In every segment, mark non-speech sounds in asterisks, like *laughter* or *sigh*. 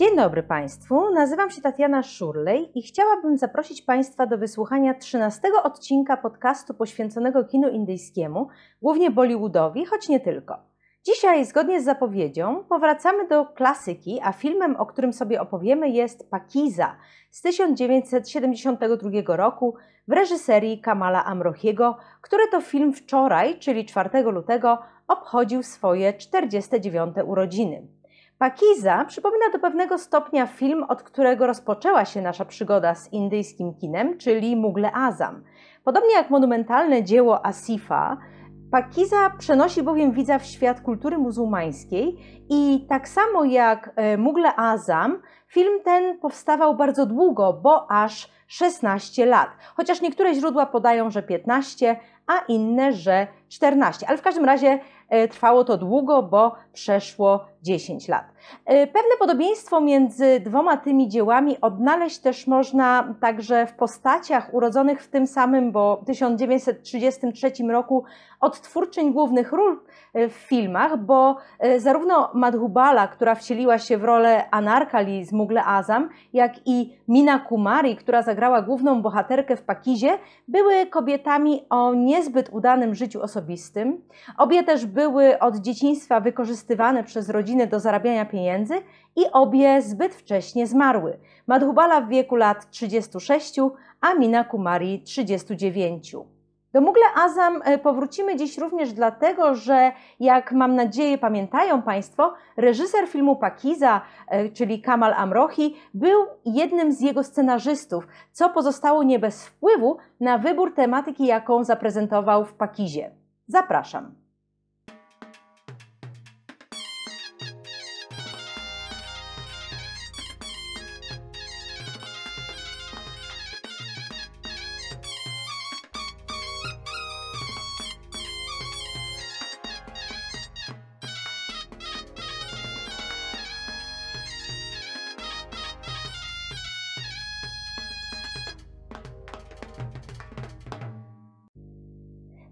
Dzień dobry Państwu, nazywam się Tatiana Szurlej i chciałabym zaprosić Państwa do wysłuchania 13 odcinka podcastu poświęconego kinu indyjskiemu, głównie Bollywoodowi, choć nie tylko. Dzisiaj, zgodnie z zapowiedzią, powracamy do klasyki, a filmem, o którym sobie opowiemy, jest Pakiza z 1972 roku w reżyserii Kamala Amrohiego, który to film wczoraj, czyli 4 lutego, obchodził swoje 49 urodziny. Pakiza przypomina do pewnego stopnia film, od którego rozpoczęła się nasza przygoda z indyjskim kinem, czyli Mugle Azam. Podobnie jak monumentalne dzieło Asifa, Pakiza przenosi bowiem widza w świat kultury muzułmańskiej i tak samo jak e, Mugle Azam, film ten powstawał bardzo długo, bo aż 16 lat. Chociaż niektóre źródła podają, że 15, a inne, że 14. Ale w każdym razie trwało to długo, bo przeszło 10 lat. E, pewne podobieństwo między dwoma tymi dziełami odnaleźć też można także w postaciach urodzonych w tym samym, bo 1933 roku odtwórczyń głównych ról e, w filmach, bo zarówno Madhubala, która wcieliła się w rolę Anarkali z Mugle Azam, jak i Mina Kumari, która zagrała główną bohaterkę w Pakizie, były kobietami o niezbyt udanym życiu osobistym. Obie też były od dzieciństwa wykorzystywane przez rodziny do zarabiania pieniędzy i obie zbyt wcześnie zmarły. Madhubala w wieku lat 36, a Mina Kumari 39. Do Mugle Azam e, powrócimy dziś również dlatego, że jak mam nadzieję pamiętają Państwo, reżyser filmu Pakiza, e, czyli Kamal Amrohi, był jednym z jego scenarzystów, co pozostało nie bez wpływu na wybór tematyki, jaką zaprezentował w Pakizie. Zapraszam.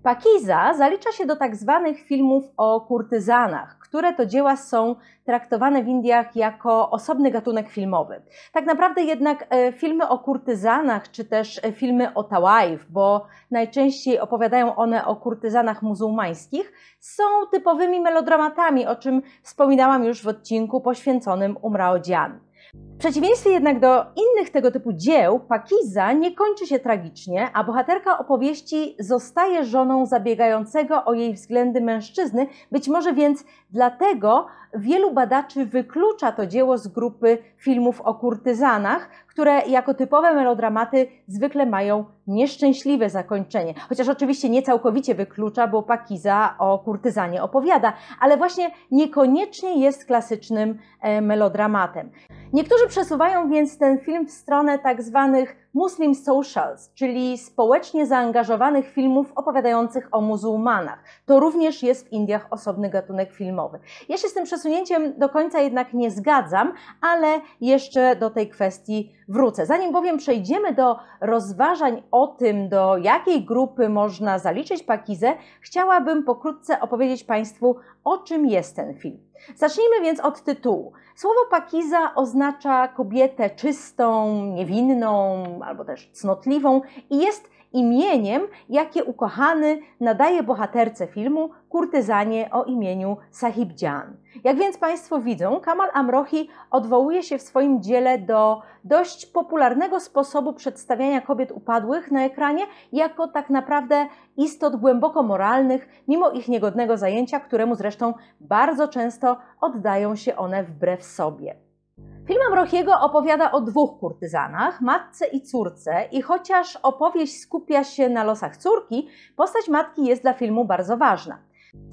Pakiza zalicza się do tak zwanych filmów o kurtyzanach, które to dzieła są traktowane w Indiach jako osobny gatunek filmowy. Tak naprawdę jednak e, filmy o kurtyzanach, czy też e, filmy o tawaif, bo najczęściej opowiadają one o kurtyzanach muzułmańskich, są typowymi melodramatami, o czym wspominałam już w odcinku poświęconym Umrao Dzian. W przeciwieństwie jednak do innych tego typu dzieł, Pakiza nie kończy się tragicznie, a bohaterka opowieści zostaje żoną zabiegającego o jej względy mężczyzny, być może więc dlatego wielu badaczy wyklucza to dzieło z grupy filmów o kurtyzanach, które jako typowe melodramaty zwykle mają nieszczęśliwe zakończenie. Chociaż oczywiście nie całkowicie wyklucza, bo Pakiza o kurtyzanie opowiada, ale właśnie niekoniecznie jest klasycznym e, melodramatem. Niektórzy przesuwają więc ten film w stronę tak zwanych Muslim Socials, czyli społecznie zaangażowanych filmów opowiadających o muzułmanach. To również jest w Indiach osobny gatunek filmowy. Ja się z tym przesunięciem do końca jednak nie zgadzam, ale jeszcze do tej kwestii wrócę. Zanim bowiem przejdziemy do rozważań o tym, do jakiej grupy można zaliczyć Pakizę, chciałabym pokrótce opowiedzieć Państwu, o czym jest ten film. Zacznijmy więc od tytułu. Słowo pakiza oznacza kobietę czystą, niewinną albo też cnotliwą i jest imieniem, jakie ukochany nadaje bohaterce filmu kurtyzanie o imieniu Sahib Jan. Jak więc Państwo widzą, Kamal Amrohi odwołuje się w swoim dziele do dość popularnego sposobu przedstawiania kobiet upadłych na ekranie jako tak naprawdę istot głęboko moralnych, mimo ich niegodnego zajęcia, któremu zresztą bardzo często oddają się one wbrew sobie. Film Amrochiego opowiada o dwóch kurtyzanach, matce i córce i chociaż opowieść skupia się na losach córki, postać matki jest dla filmu bardzo ważna.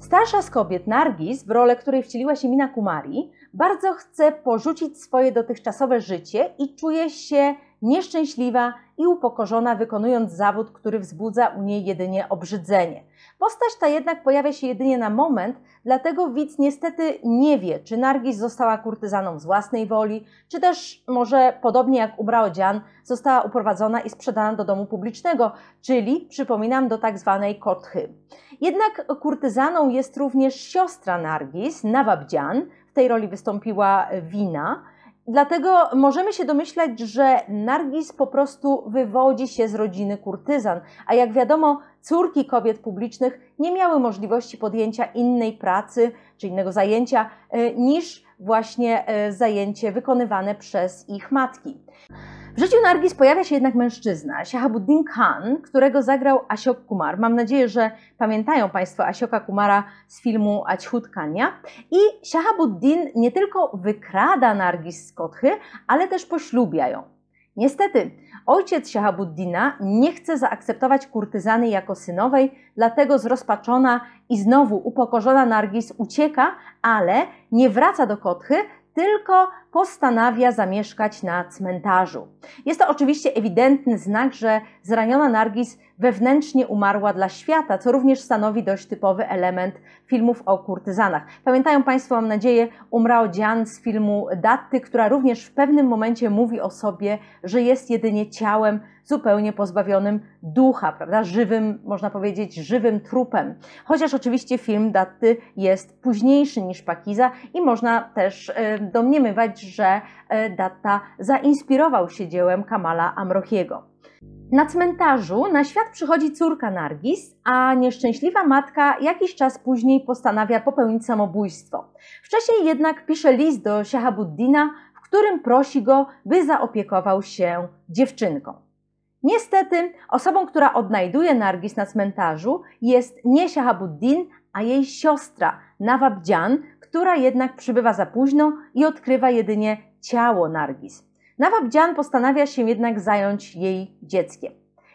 Starsza z kobiet, Nargis, w rolę której wcieliła się Mina Kumari, bardzo chce porzucić swoje dotychczasowe życie i czuje się nieszczęśliwa i upokorzona, wykonując zawód, który wzbudza u niej jedynie obrzydzenie. Postać ta jednak pojawia się jedynie na moment, dlatego widz niestety nie wie, czy Nargis została kurtyzaną z własnej woli, czy też może podobnie jak Ubrao Dzian została uprowadzona i sprzedana do domu publicznego, czyli przypominam do tak zwanej kotchy. Jednak kurtyzaną jest również siostra Nargis, Nawabdzian, w tej roli wystąpiła Wina, Dlatego możemy się domyślać, że Nargis po prostu wywodzi się z rodziny kurtyzan, a jak wiadomo, córki kobiet publicznych nie miały możliwości podjęcia innej pracy czy innego zajęcia e, niż właśnie e, zajęcie wykonywane przez ich matki. W życiu Nargis pojawia się jednak mężczyzna, Shahabuddin Khan, którego zagrał Ashok Kumar. Mam nadzieję, że pamiętają Państwo Ashoka Kumara z filmu Achhut Kania. I Shahabuddin nie tylko wykrada Nargis z Kotchy, ale też poślubia ją. Niestety, ojciec Shahabuddina nie chce zaakceptować kurtyzany jako synowej, dlatego zrozpaczona i znowu upokorzona Nargis ucieka, ale nie wraca do Kotchy, tylko postanawia zamieszkać na cmentarzu. Jest to oczywiście ewidentny znak, że zraniona Nargis wewnętrznie umarła dla świata, co również stanowi dość typowy element filmów o kurtyzanach. Pamiętają Państwo, mam nadzieję, Umrao Dzian z filmu Datty, która również w pewnym momencie mówi o sobie, że jest jedynie ciałem zupełnie pozbawionym ducha, prawda? Żywym, można powiedzieć, żywym trupem. Chociaż oczywiście film Datty jest późniejszy niż Pakiza i można też e, domniemywać, że e, Datta zainspirował się dziełem Kamala Amrochiego. Na cmentarzu na świat przychodzi córka Nargis, a nieszczęśliwa matka jakiś czas później postanawia popełnić samobójstwo. Wcześniej jednak pisze list do Shahabuddina, w którym prosi go, by zaopiekował się dziewczynką. Niestety, osobą, która odnajduje Nargis na cmentarzu jest nie Shahabuddin, a jej siostra Nawabdzian, która jednak przybywa za późno i odkrywa jedynie ciało Nargis. Nawabdzian postanawia się jednak zająć jej dzieckiem.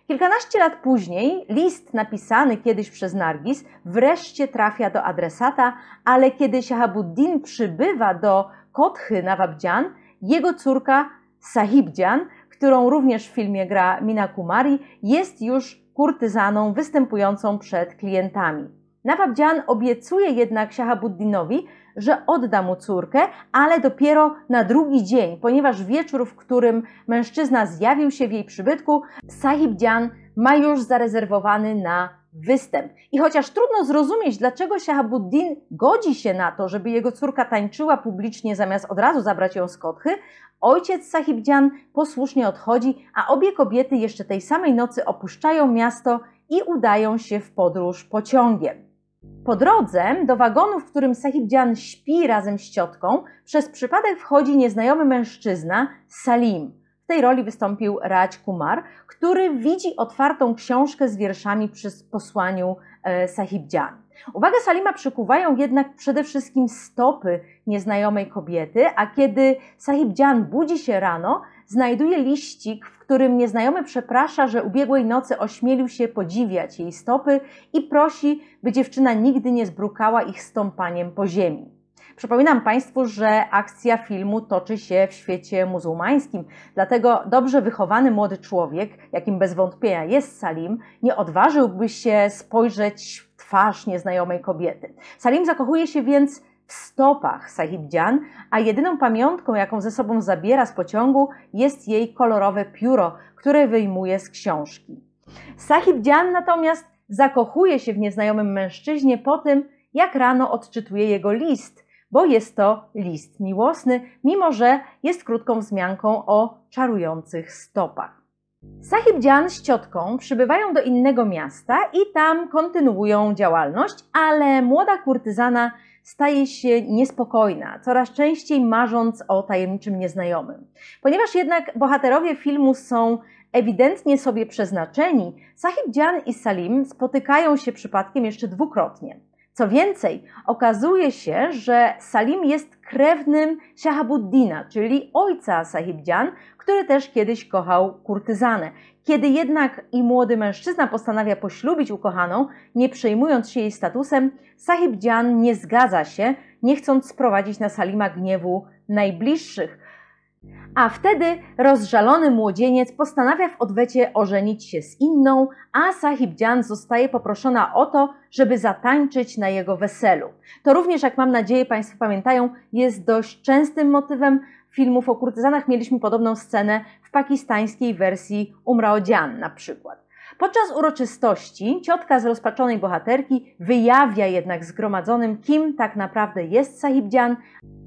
Kilkanaście lat później list napisany kiedyś przez Nargis wreszcie trafia do adresata, ale kiedy Shahabuddin przybywa do Kotchy Nawabdzian, jego córka Sahibdzian, którą również w filmie gra Mina Kumari, jest już kurtyzaną występującą przed klientami. Nawabdzian obiecuje jednak Shahabuddinowi, że odda mu córkę, ale dopiero na drugi dzień, ponieważ wieczór, w którym mężczyzna zjawił się w jej przybytku, Sahib Dzian ma już zarezerwowany na występ. I chociaż trudno zrozumieć, dlaczego Shahabuddin godzi się na to, żeby jego córka tańczyła publicznie zamiast od razu zabrać ją z kotchy, ojciec Sahibdzian posłusznie odchodzi, a obie kobiety jeszcze tej samej nocy opuszczają miasto i udają się w podróż pociągiem. Po drodze do wagonu, w którym Sahib Dzian śpi razem z ciotką, przez przypadek wchodzi nieznajomy mężczyzna Salim. W tej roli wystąpił Raj Kumar, który widzi otwartą książkę z wierszami przy posłaniu e, Sahib Dzian. Uwagę Salima przykuwają jednak przede wszystkim stopy nieznajomej kobiety, a kiedy Sahib Dzian budzi się rano, znajduje liścik, w którym nieznajomy przeprasza, że ubiegłej nocy ośmielił się podziwiać jej stopy i prosi, by dziewczyna nigdy nie zbrukała ich stąpaniem po ziemi. Przypominam Państwu, że akcja filmu toczy się w świecie muzułmańskim, dlatego dobrze wychowany młody człowiek, jakim bez wątpienia jest Salim, nie odważyłby się spojrzeć twarz nieznajomej kobiety. Salim zakochuje się więc w stopach Sahib Dzian, a jedyną pamiątką, jaką ze sobą zabiera z pociągu, jest jej kolorowe pióro, które wyjmuje z książki. Sahib Dzian natomiast zakochuje się w nieznajomym mężczyźnie po tym, jak rano odczytuje jego list, bo jest to list miłosny, mimo że jest krótką wzmianką o czarujących stopach. Sahib Dzian z ciotką przybywają do innego miasta i tam kontynuują działalność, ale młoda kurtyzana staje się niespokojna, coraz częściej marząc o tajemniczym nieznajomym. Ponieważ jednak bohaterowie filmu są ewidentnie sobie przeznaczeni, Sahib Dzian i Salim spotykają się przypadkiem jeszcze dwukrotnie. Co więcej, okazuje się, że Salim jest krewnym Shahabuddina, czyli ojca Sahibdzian, który też kiedyś kochał kurtyzanę. Kiedy jednak i młody mężczyzna postanawia poślubić ukochaną, nie przejmując się jej statusem, Sahibdzian nie zgadza się, nie chcąc sprowadzić na Salima gniewu najbliższych. A wtedy rozżalony młodzieniec postanawia w odwecie ożenić się z inną, a Sahib Dzian zostaje poproszona o to, żeby zatańczyć na jego weselu. To również, jak mam nadzieję Państwo pamiętają, jest dość częstym motywem filmów o kurtyzanach. Mieliśmy podobną scenę w pakistańskiej wersji Umrao Dzian na przykład. Podczas uroczystości ciotka z rozpaczonej bohaterki wyjawia jednak zgromadzonym, kim tak naprawdę jest Sahibdzian,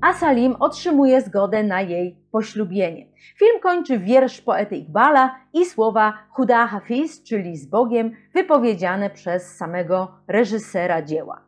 a Salim otrzymuje zgodę na jej poślubienie. Film kończy wiersz poety Iqbala i słowa Huda Hafiz, czyli z Bogiem, wypowiedziane przez samego reżysera dzieła.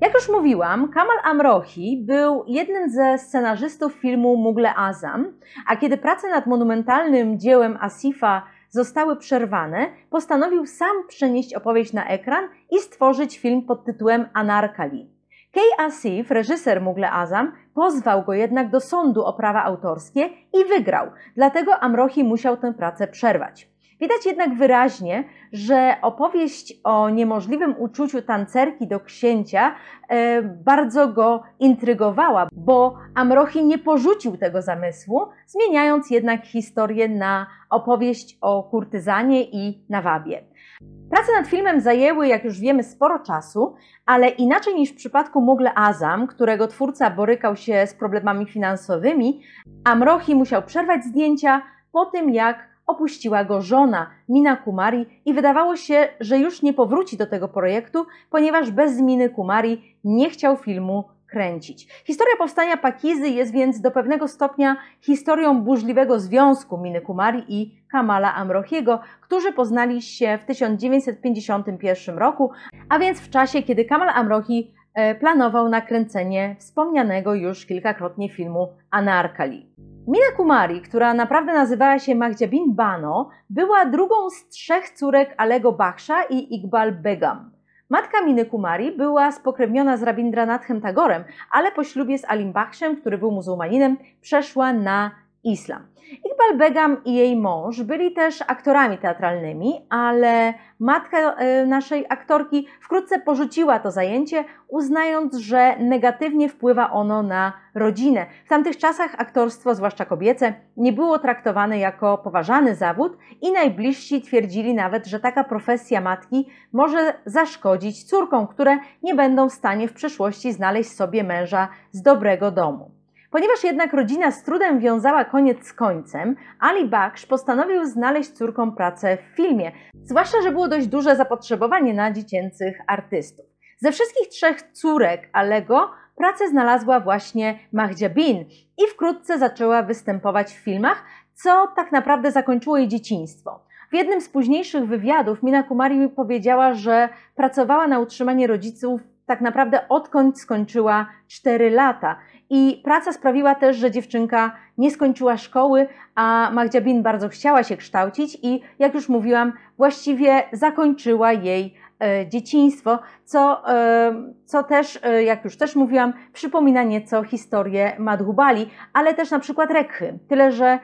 Jak już mówiłam, Kamal Amrohi był jednym ze scenarzystów filmu Mugle Azam, a kiedy prace nad monumentalnym dziełem Asifa zostały przerwane, postanowił sam przenieść opowieść na ekran i stworzyć film pod tytułem Anarkali. Kay Asif, reżyser Mugle Azam, pozwał go jednak do sądu o prawa autorskie i wygrał, dlatego Amrohi musiał tę pracę przerwać. Widać jednak wyraźnie, że opowieść o niemożliwym uczuciu tancerki do księcia e, bardzo go intrygowała, bo Amrochi nie porzucił tego zamysłu, zmieniając jednak historię na opowieść o kurtyzanie i nawabie. Prace nad filmem zajęły, jak już wiemy, sporo czasu, ale inaczej niż w przypadku Mugle Azam, którego twórca borykał się z problemami finansowymi, Amrohi musiał przerwać zdjęcia po tym, jak opuściła go żona Mina Kumari i wydawało się, że już nie powróci do tego projektu, ponieważ bez Miny Kumari nie chciał filmu kręcić. Historia powstania Pakizy jest więc do pewnego stopnia historią burzliwego związku Miny Kumari i Kamala Amrohiego, którzy poznali się w 1951 roku, a więc w czasie, kiedy Kamal Amrohi e, planował nakręcenie wspomnianego już kilkakrotnie filmu Anarkali. Mina Kumari, która naprawdę nazywała się Mahjabin Bano, była drugą z trzech córek Alego Baksha i Iqbal Begum. Matka Miny Kumari była spokrewniona z Rabindranathem Tagorem, ale po ślubie z Alim Bakshem, który był muzułmaninem, przeszła na islam. Iqbal Begum i jej mąż byli też aktorami teatralnymi, ale matka e, naszej aktorki wkrótce porzuciła to zajęcie, uznając, że negatywnie wpływa ono na rodzinę. W tamtych czasach aktorstwo, zwłaszcza kobiece, nie było traktowane jako poważany zawód i najbliżsi twierdzili nawet, że taka profesja matki może zaszkodzić córkom, które nie będą w stanie w przyszłości znaleźć sobie męża z dobrego domu. Ponieważ jednak rodzina z trudem wiązała koniec z końcem, Ali Baksh postanowił znaleźć córkom pracę w filmie, zwłaszcza, że było dość duże zapotrzebowanie na dziecięcych artystów. Ze wszystkich trzech córek Alego pracę znalazła właśnie Mahjabin i wkrótce zaczęła występować w filmach, co tak naprawdę zakończyło jej dzieciństwo. W jednym z późniejszych wywiadów Mina Kumari powiedziała, że pracowała na utrzymanie rodziców tak naprawdę odkąd skończyła 4 lata. I praca sprawiła też, że dziewczynka nie skończyła szkoły, a Magdziabin bardzo chciała się kształcić i, jak już mówiłam, właściwie zakończyła jej e, dzieciństwo, co, e, co też, e, jak już też mówiłam, przypomina nieco historię Madhubali, ale też na przykład Rekhy. Tyle, że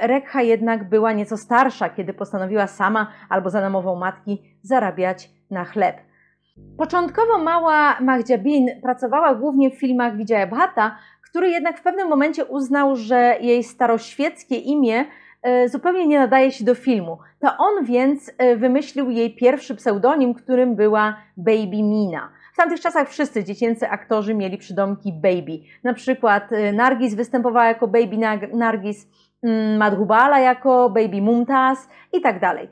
Rekha jednak była nieco starsza, kiedy postanowiła sama albo za namową matki zarabiać na chleb. Początkowo mała Mahjabin pracowała głównie w filmach Vijaya Bhatta, który jednak w pewnym momencie uznał, że jej staroświeckie imię e, zupełnie nie nadaje się do filmu. To on więc e, wymyślił jej pierwszy pseudonim, którym była Baby Mina. W tamtych czasach wszyscy dziecięcy aktorzy mieli przydomki Baby. Na przykład e, Nargis występowała jako Baby Nargis, mm, Madhubala jako Baby Mumtaz i tak dalej.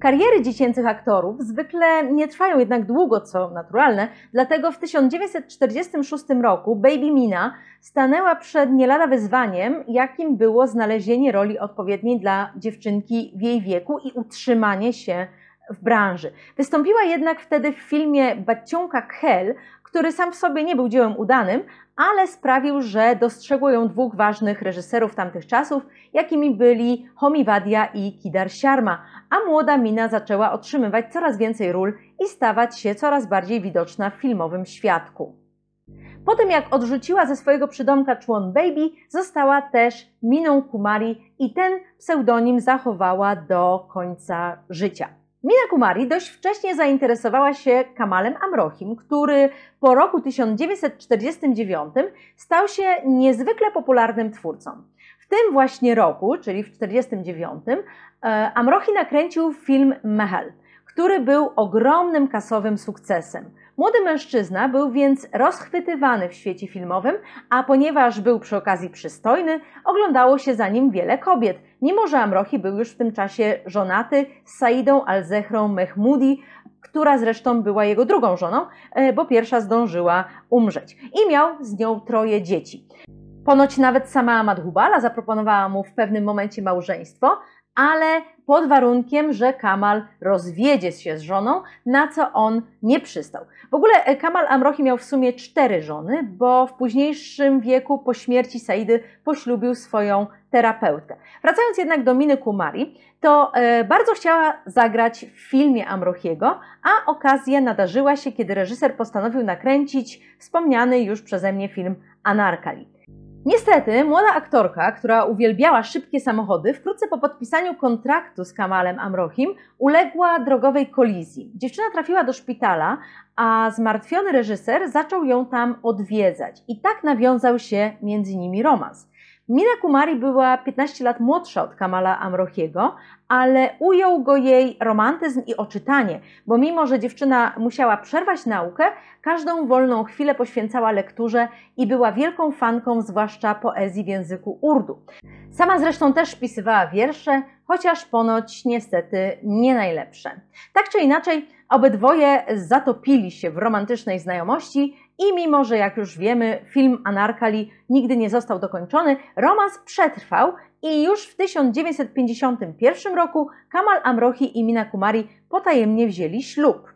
Kariery dziecięcych aktorów zwykle nie trwają jednak długo, co naturalne, dlatego w 1946 roku Baby Mina stanęła przed nie lada wyzwaniem, jakim było znalezienie roli odpowiedniej dla dziewczynki w jej wieku i utrzymanie się w branży. Wystąpiła jednak wtedy w filmie Baciąka Khel, który sam w sobie nie był dziełem udanym, ale sprawił, że dostrzegło ją dwóch ważnych reżyserów tamtych czasów, jakimi byli Homi Wadia i Kidar Sharma, a młoda Mina zaczęła otrzymywać coraz więcej ról i stawać się coraz bardziej widoczna w filmowym świadku. Po tym jak odrzuciła ze swojego przydomka człon Baby, została też Miną Kumari i ten pseudonim zachowała do końca życia. Mina Kumari dość wcześnie zainteresowała się Kamalem Amrohim, który po roku 1949 stał się niezwykle popularnym twórcą. W tym właśnie roku, czyli w 1949, e, Amrohi nakręcił film Mehel, który był ogromnym kasowym sukcesem. Młody mężczyzna był więc rozchwytywany w świecie filmowym, a ponieważ był przy okazji przystojny, oglądało się za nim wiele kobiet, mimo że Amrohi był już w tym czasie żonaty z Saidą al-Zehrą Mehmudi, która zresztą była jego drugą żoną, e, bo pierwsza zdążyła umrzeć. I miał z nią troje dzieci. Ponoć nawet sama Madhubala zaproponowała mu w pewnym momencie małżeństwo, ale pod warunkiem, że Kamal rozwiedzie się z żoną, na co on nie przystał. W ogóle e, Kamal Amrohi miał w sumie cztery żony, bo w późniejszym wieku po śmierci Saidy poślubił swoją terapeutkę. Wracając jednak do Miny Kumari, to e, bardzo chciała zagrać w filmie Amrohiego, a okazja nadarzyła się, kiedy reżyser postanowił nakręcić wspomniany już przeze mnie film Anarkali. Niestety, młoda aktorka, która uwielbiała szybkie samochody, wkrótce po podpisaniu kontraktu z Kamalem Amrohim uległa drogowej kolizji. Dziewczyna trafiła do szpitala, a zmartwiony reżyser zaczął ją tam odwiedzać i tak nawiązał się między nimi romans. Mina Kumari była 15 lat młodsza od Kamala Amrochiego, ale ujął go jej romantyzm i oczytanie, bo mimo, że dziewczyna musiała przerwać naukę, każdą wolną chwilę poświęcała lekturze i była wielką fanką zwłaszcza poezji w języku urdu. Sama zresztą też spisywała wiersze, chociaż ponoć niestety nie najlepsze. Tak czy inaczej, obydwoje zatopili się w romantycznej znajomości i mimo, że jak już wiemy, film Anarkali nigdy nie został dokończony, romans przetrwał i już w 1951 roku Kamal Amrohi i Mina Kumari potajemnie wzięli ślub.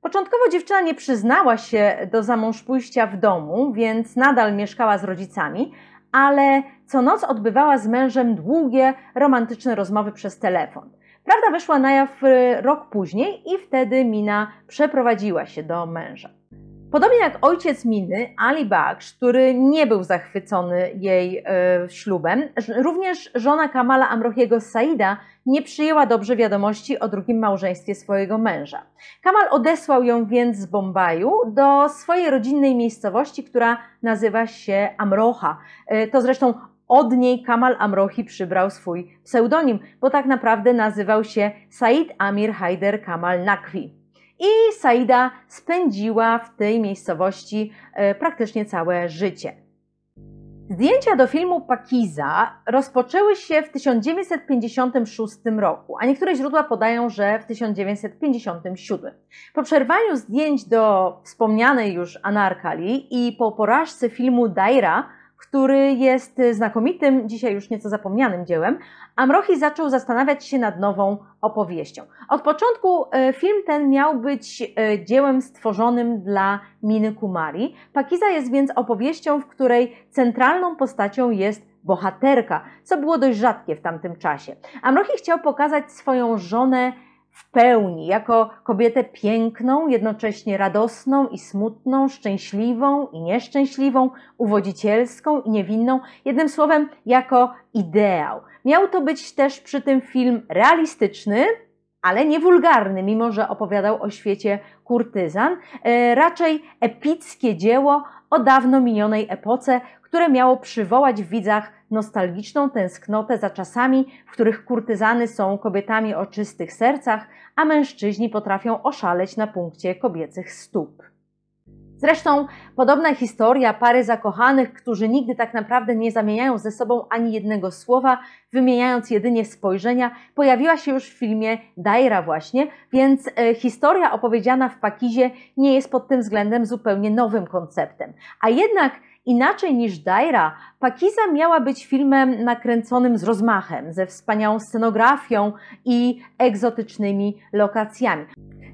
Początkowo dziewczyna nie przyznała się do zamążpójścia w domu, więc nadal mieszkała z rodzicami, ale co noc odbywała z mężem długie, romantyczne rozmowy przez telefon. Prawda wyszła na jaw rok później i wtedy Mina przeprowadziła się do męża. Podobnie jak ojciec Miny, Ali Baksh, który nie był zachwycony jej e, ślubem, również żona Kamala Amrochiego Saida nie przyjęła dobrze wiadomości o drugim małżeństwie swojego męża. Kamal odesłał ją więc z Bombaju do swojej rodzinnej miejscowości, która nazywa się Amroha. E, to zresztą od niej Kamal Amrohi przybrał swój pseudonim, bo tak naprawdę nazywał się Said Amir Haider Kamal Nakwi i Saida spędziła w tej miejscowości e, praktycznie całe życie. Zdjęcia do filmu Pakiza rozpoczęły się w 1956 roku, a niektóre źródła podają, że w 1957. Po przerwaniu zdjęć do wspomnianej już Anarkali i po porażce filmu Daira który jest znakomitym, dzisiaj już nieco zapomnianym dziełem, Amrohi zaczął zastanawiać się nad nową opowieścią. Od początku e, film ten miał być e, dziełem stworzonym dla Miny Kumari. Pakiza jest więc opowieścią, w której centralną postacią jest bohaterka, co było dość rzadkie w tamtym czasie. Amrohi chciał pokazać swoją żonę w pełni, jako kobietę piękną, jednocześnie radosną i smutną, szczęśliwą i nieszczęśliwą, uwodzicielską i niewinną, jednym słowem, jako ideał. Miał to być też przy tym film realistyczny, ale nie wulgarny, mimo że opowiadał o świecie kurtyzan, e, raczej epickie dzieło o dawno minionej epoce, które miało przywołać w widzach nostalgiczną tęsknotę za czasami, w których kurtyzany są kobietami o czystych sercach, a mężczyźni potrafią oszaleć na punkcie kobiecych stóp. Zresztą podobna historia pary zakochanych, którzy nigdy tak naprawdę nie zamieniają ze sobą ani jednego słowa, wymieniając jedynie spojrzenia, pojawiła się już w filmie Daira właśnie, więc e, historia opowiedziana w Pakizie nie jest pod tym względem zupełnie nowym konceptem. A jednak Inaczej niż Daira, Pakiza miała być filmem nakręconym z rozmachem, ze wspaniałą scenografią i egzotycznymi lokacjami.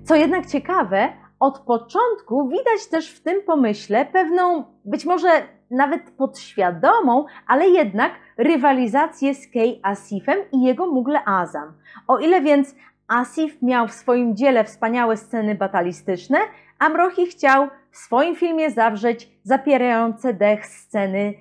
Co jednak ciekawe, od początku widać też w tym pomyśle pewną, być może nawet podświadomą, ale jednak rywalizację z Kay Asifem i jego Mugle Azam. O ile więc Asif miał w swoim dziele wspaniałe sceny batalistyczne, Amrohi chciał w swoim filmie zawrzeć zapierające dech sceny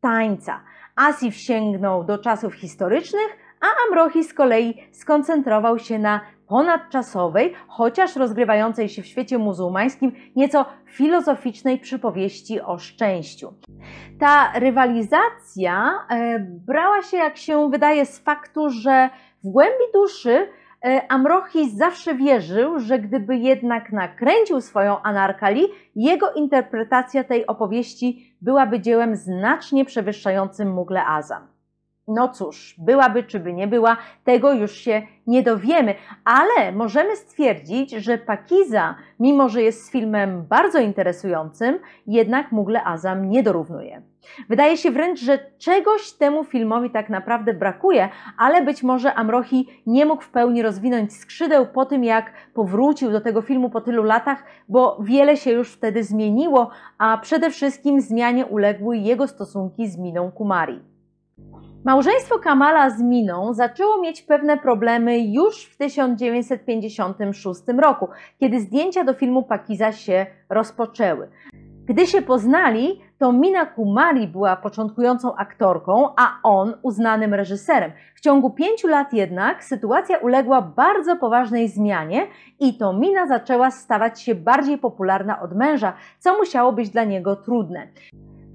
tańca. Asif sięgnął do czasów historycznych, a Amrohi z kolei skoncentrował się na ponadczasowej, chociaż rozgrywającej się w świecie muzułmańskim, nieco filozoficznej przypowieści o szczęściu. Ta rywalizacja e, brała się, jak się wydaje, z faktu, że w głębi duszy e, Amrochi zawsze wierzył, że gdyby jednak nakręcił swoją Anarkali, jego interpretacja tej opowieści byłaby dziełem znacznie przewyższającym Mugle Azam. No cóż, byłaby czy by nie była, tego już się nie dowiemy, ale możemy stwierdzić, że Pakiza, mimo że jest filmem bardzo interesującym, jednak Mugle Azam nie dorównuje. Wydaje się wręcz, że czegoś temu filmowi tak naprawdę brakuje, ale być może Amrohi nie mógł w pełni rozwinąć skrzydeł po tym, jak powrócił do tego filmu po tylu latach, bo wiele się już wtedy zmieniło, a przede wszystkim zmianie uległy jego stosunki z Miną Kumari. Małżeństwo Kamala z Miną zaczęło mieć pewne problemy już w 1956 roku, kiedy zdjęcia do filmu Pakiza się rozpoczęły. Gdy się poznali, to Mina Kumari była początkującą aktorką, a on uznanym reżyserem. W ciągu pięciu lat jednak sytuacja uległa bardzo poważnej zmianie i to Mina zaczęła stawać się bardziej popularna od męża, co musiało być dla niego trudne.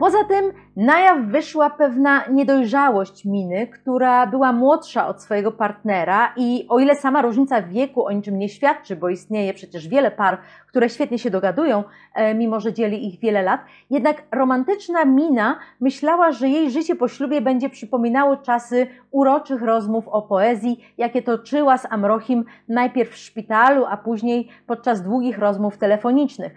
Poza tym na jaw wyszła pewna niedojrzałość Miny, która była młodsza od swojego partnera i o ile sama różnica wieku o niczym nie świadczy, bo istnieje przecież wiele par, które świetnie się dogadują, e, mimo że dzieli ich wiele lat, jednak romantyczna Mina myślała, że jej życie po ślubie będzie przypominało czasy uroczych rozmów o poezji, jakie toczyła z Amrochim najpierw w szpitalu, a później podczas długich rozmów telefonicznych.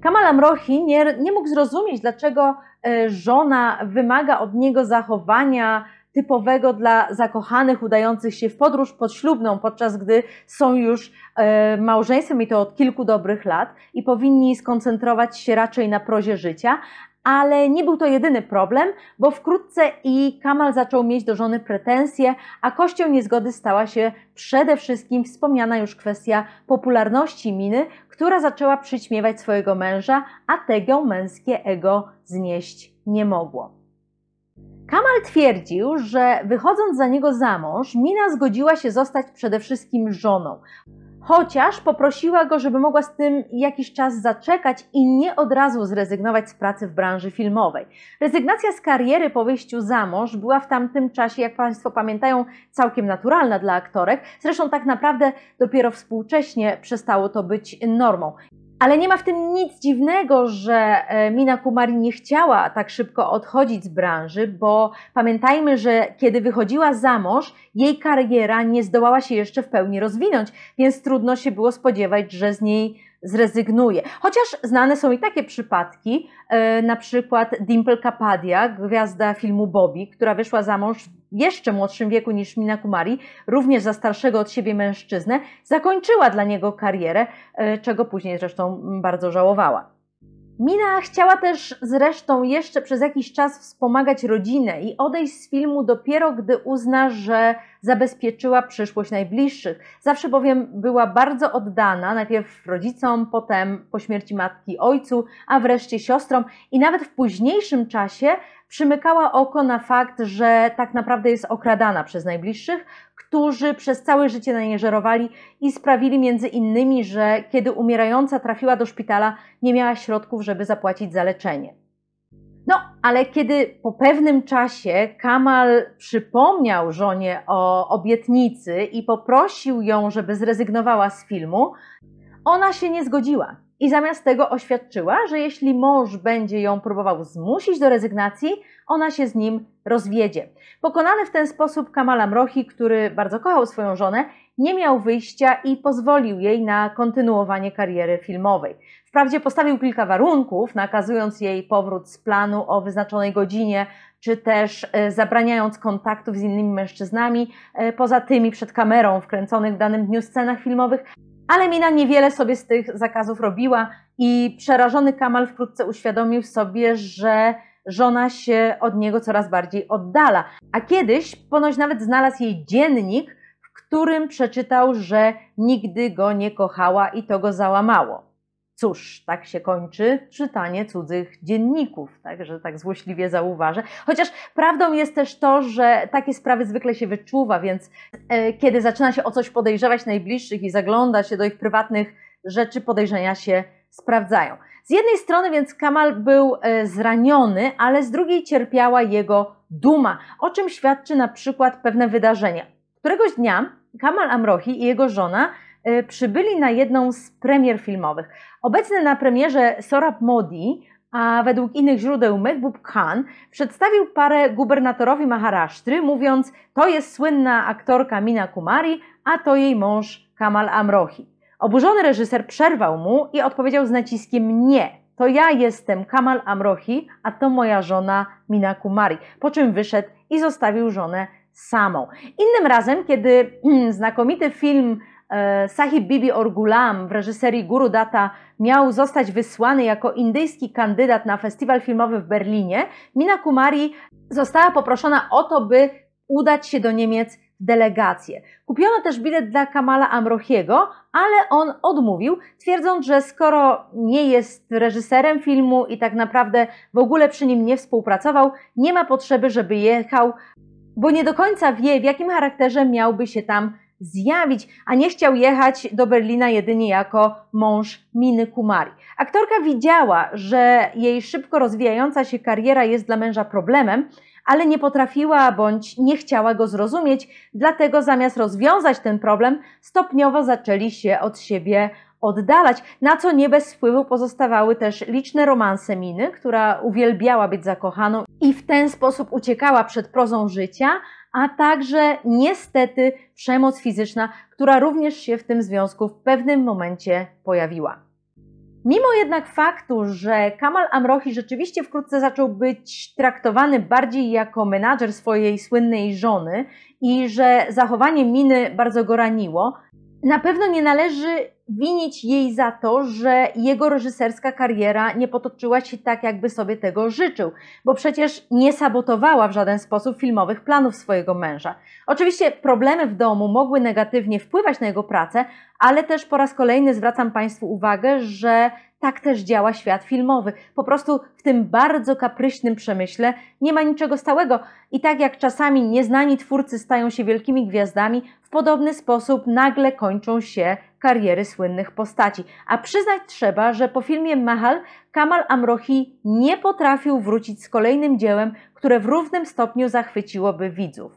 Kamal Amrohi nie, nie mógł zrozumieć, dlaczego e, żona wymaga od niego zachowania typowego dla zakochanych udających się w podróż podślubną, podczas gdy są już e, małżeństwem i to od kilku dobrych lat i powinni skoncentrować się raczej na prozie życia, ale nie był to jedyny problem, bo wkrótce i Kamal zaczął mieć do żony pretensje, a kością niezgody stała się przede wszystkim wspomniana już kwestia popularności Miny, która zaczęła przyćmiewać swojego męża, a tego męskie ego znieść nie mogło. Kamal twierdził, że wychodząc za niego za mąż, Mina zgodziła się zostać przede wszystkim żoną chociaż poprosiła go, żeby mogła z tym jakiś czas zaczekać i nie od razu zrezygnować z pracy w branży filmowej. Rezygnacja z kariery po wyjściu za mąż była w tamtym czasie, jak Państwo pamiętają, całkiem naturalna dla aktorek. Zresztą tak naprawdę dopiero współcześnie przestało to być normą. Ale nie ma w tym nic dziwnego, że e, Mina Kumari nie chciała tak szybko odchodzić z branży, bo pamiętajmy, że kiedy wychodziła za mąż, jej kariera nie zdołała się jeszcze w pełni rozwinąć, więc trudno się było spodziewać, że z niej zrezygnuje. Chociaż znane są i takie przypadki, e, na przykład Dimple Kapadia, gwiazda filmu Bobby, która wyszła za mąż w jeszcze młodszym wieku niż Mina Kumari, również za starszego od siebie mężczyznę, zakończyła dla niego karierę, e, czego później zresztą bardzo żałowała. Mina chciała też zresztą jeszcze przez jakiś czas wspomagać rodzinę i odejść z filmu dopiero gdy uzna, że zabezpieczyła przyszłość najbliższych. Zawsze bowiem była bardzo oddana, najpierw rodzicom, potem po śmierci matki ojcu, a wreszcie siostrom i nawet w późniejszym czasie przymykała oko na fakt, że tak naprawdę jest okradana przez najbliższych, którzy przez całe życie na żerowali i sprawili między innymi, że kiedy umierająca trafiła do szpitala, nie miała środków, żeby zapłacić za leczenie. No, ale kiedy po pewnym czasie Kamal przypomniał żonie o obietnicy i poprosił ją, żeby zrezygnowała z filmu, ona się nie zgodziła i zamiast tego oświadczyła, że jeśli mąż będzie ją próbował zmusić do rezygnacji, ona się z nim rozwiedzie. Pokonany w ten sposób Kamal Amrohi, który bardzo kochał swoją żonę, nie miał wyjścia i pozwolił jej na kontynuowanie kariery filmowej. Wprawdzie postawił kilka warunków, nakazując jej powrót z planu o wyznaczonej godzinie, czy też e, zabraniając kontaktów z innymi mężczyznami, e, poza tymi przed kamerą wkręconych w danym dniu scenach filmowych, ale Mina niewiele sobie z tych zakazów robiła i przerażony Kamal wkrótce uświadomił sobie, że żona się od niego coraz bardziej oddala. A kiedyś ponoć nawet znalazł jej dziennik, w którym przeczytał, że nigdy go nie kochała i to go załamało. Cóż, tak się kończy czytanie cudzych dzienników, tak, że tak złośliwie zauważę. Chociaż prawdą jest też to, że takie sprawy zwykle się wyczuwa, więc e, kiedy zaczyna się o coś podejrzewać najbliższych i zagląda się do ich prywatnych rzeczy, podejrzenia się sprawdzają. Z jednej strony więc Kamal był e, zraniony, ale z drugiej cierpiała jego duma, o czym świadczy na przykład pewne wydarzenie. Któregoś dnia Kamal Amrohi i jego żona przybyli na jedną z premier filmowych. Obecny na premierze Sorab Modi, a według innych źródeł Mehbub Khan przedstawił parę gubernatorowi Maharasztry, mówiąc: To jest słynna aktorka Mina Kumari, a to jej mąż Kamal Amrohi. Oburzony reżyser przerwał mu i odpowiedział z naciskiem: Nie, to ja jestem Kamal Amrohi, a to moja żona Mina Kumari. Po czym wyszedł i zostawił żonę samą. Innym razem, kiedy *clears throat* znakomity film Sahib Bibi Orgulam w reżyserii Guru Data miał zostać wysłany jako indyjski kandydat na festiwal filmowy w Berlinie, Mina Kumari została poproszona o to, by udać się do Niemiec delegację. Kupiono też bilet dla Kamala Amrochiego, ale on odmówił, twierdząc, że skoro nie jest reżyserem filmu i tak naprawdę w ogóle przy nim nie współpracował, nie ma potrzeby, żeby jechał, bo nie do końca wie, w jakim charakterze miałby się tam zjawić, a nie chciał jechać do Berlina jedynie jako mąż Miny Kumari. Aktorka widziała, że jej szybko rozwijająca się kariera jest dla męża problemem, ale nie potrafiła bądź nie chciała go zrozumieć, dlatego zamiast rozwiązać ten problem, stopniowo zaczęli się od siebie oddalać, na co nie bez wpływu pozostawały też liczne romanse Miny, która uwielbiała być zakochaną i w ten sposób uciekała przed prozą życia, a także niestety przemoc fizyczna, która również się w tym związku w pewnym momencie pojawiła. Mimo jednak faktu, że Kamal Amrohi rzeczywiście wkrótce zaczął być traktowany bardziej jako menadżer swojej słynnej żony i że zachowanie Miny bardzo go raniło, na pewno nie należy winić jej za to, że jego reżyserska kariera nie potoczyła się tak, jakby sobie tego życzył, bo przecież nie sabotowała w żaden sposób filmowych planów swojego męża. Oczywiście problemy w domu mogły negatywnie wpływać na jego pracę, ale też po raz kolejny zwracam Państwu uwagę, że tak też działa świat filmowy. Po prostu w tym bardzo kapryśnym przemyśle nie ma niczego stałego. I tak jak czasami nieznani twórcy stają się wielkimi gwiazdami, w podobny sposób nagle kończą się kariery słynnych postaci. A przyznać trzeba, że po filmie Mahal Kamal Amrohi nie potrafił wrócić z kolejnym dziełem, które w równym stopniu zachwyciłoby widzów.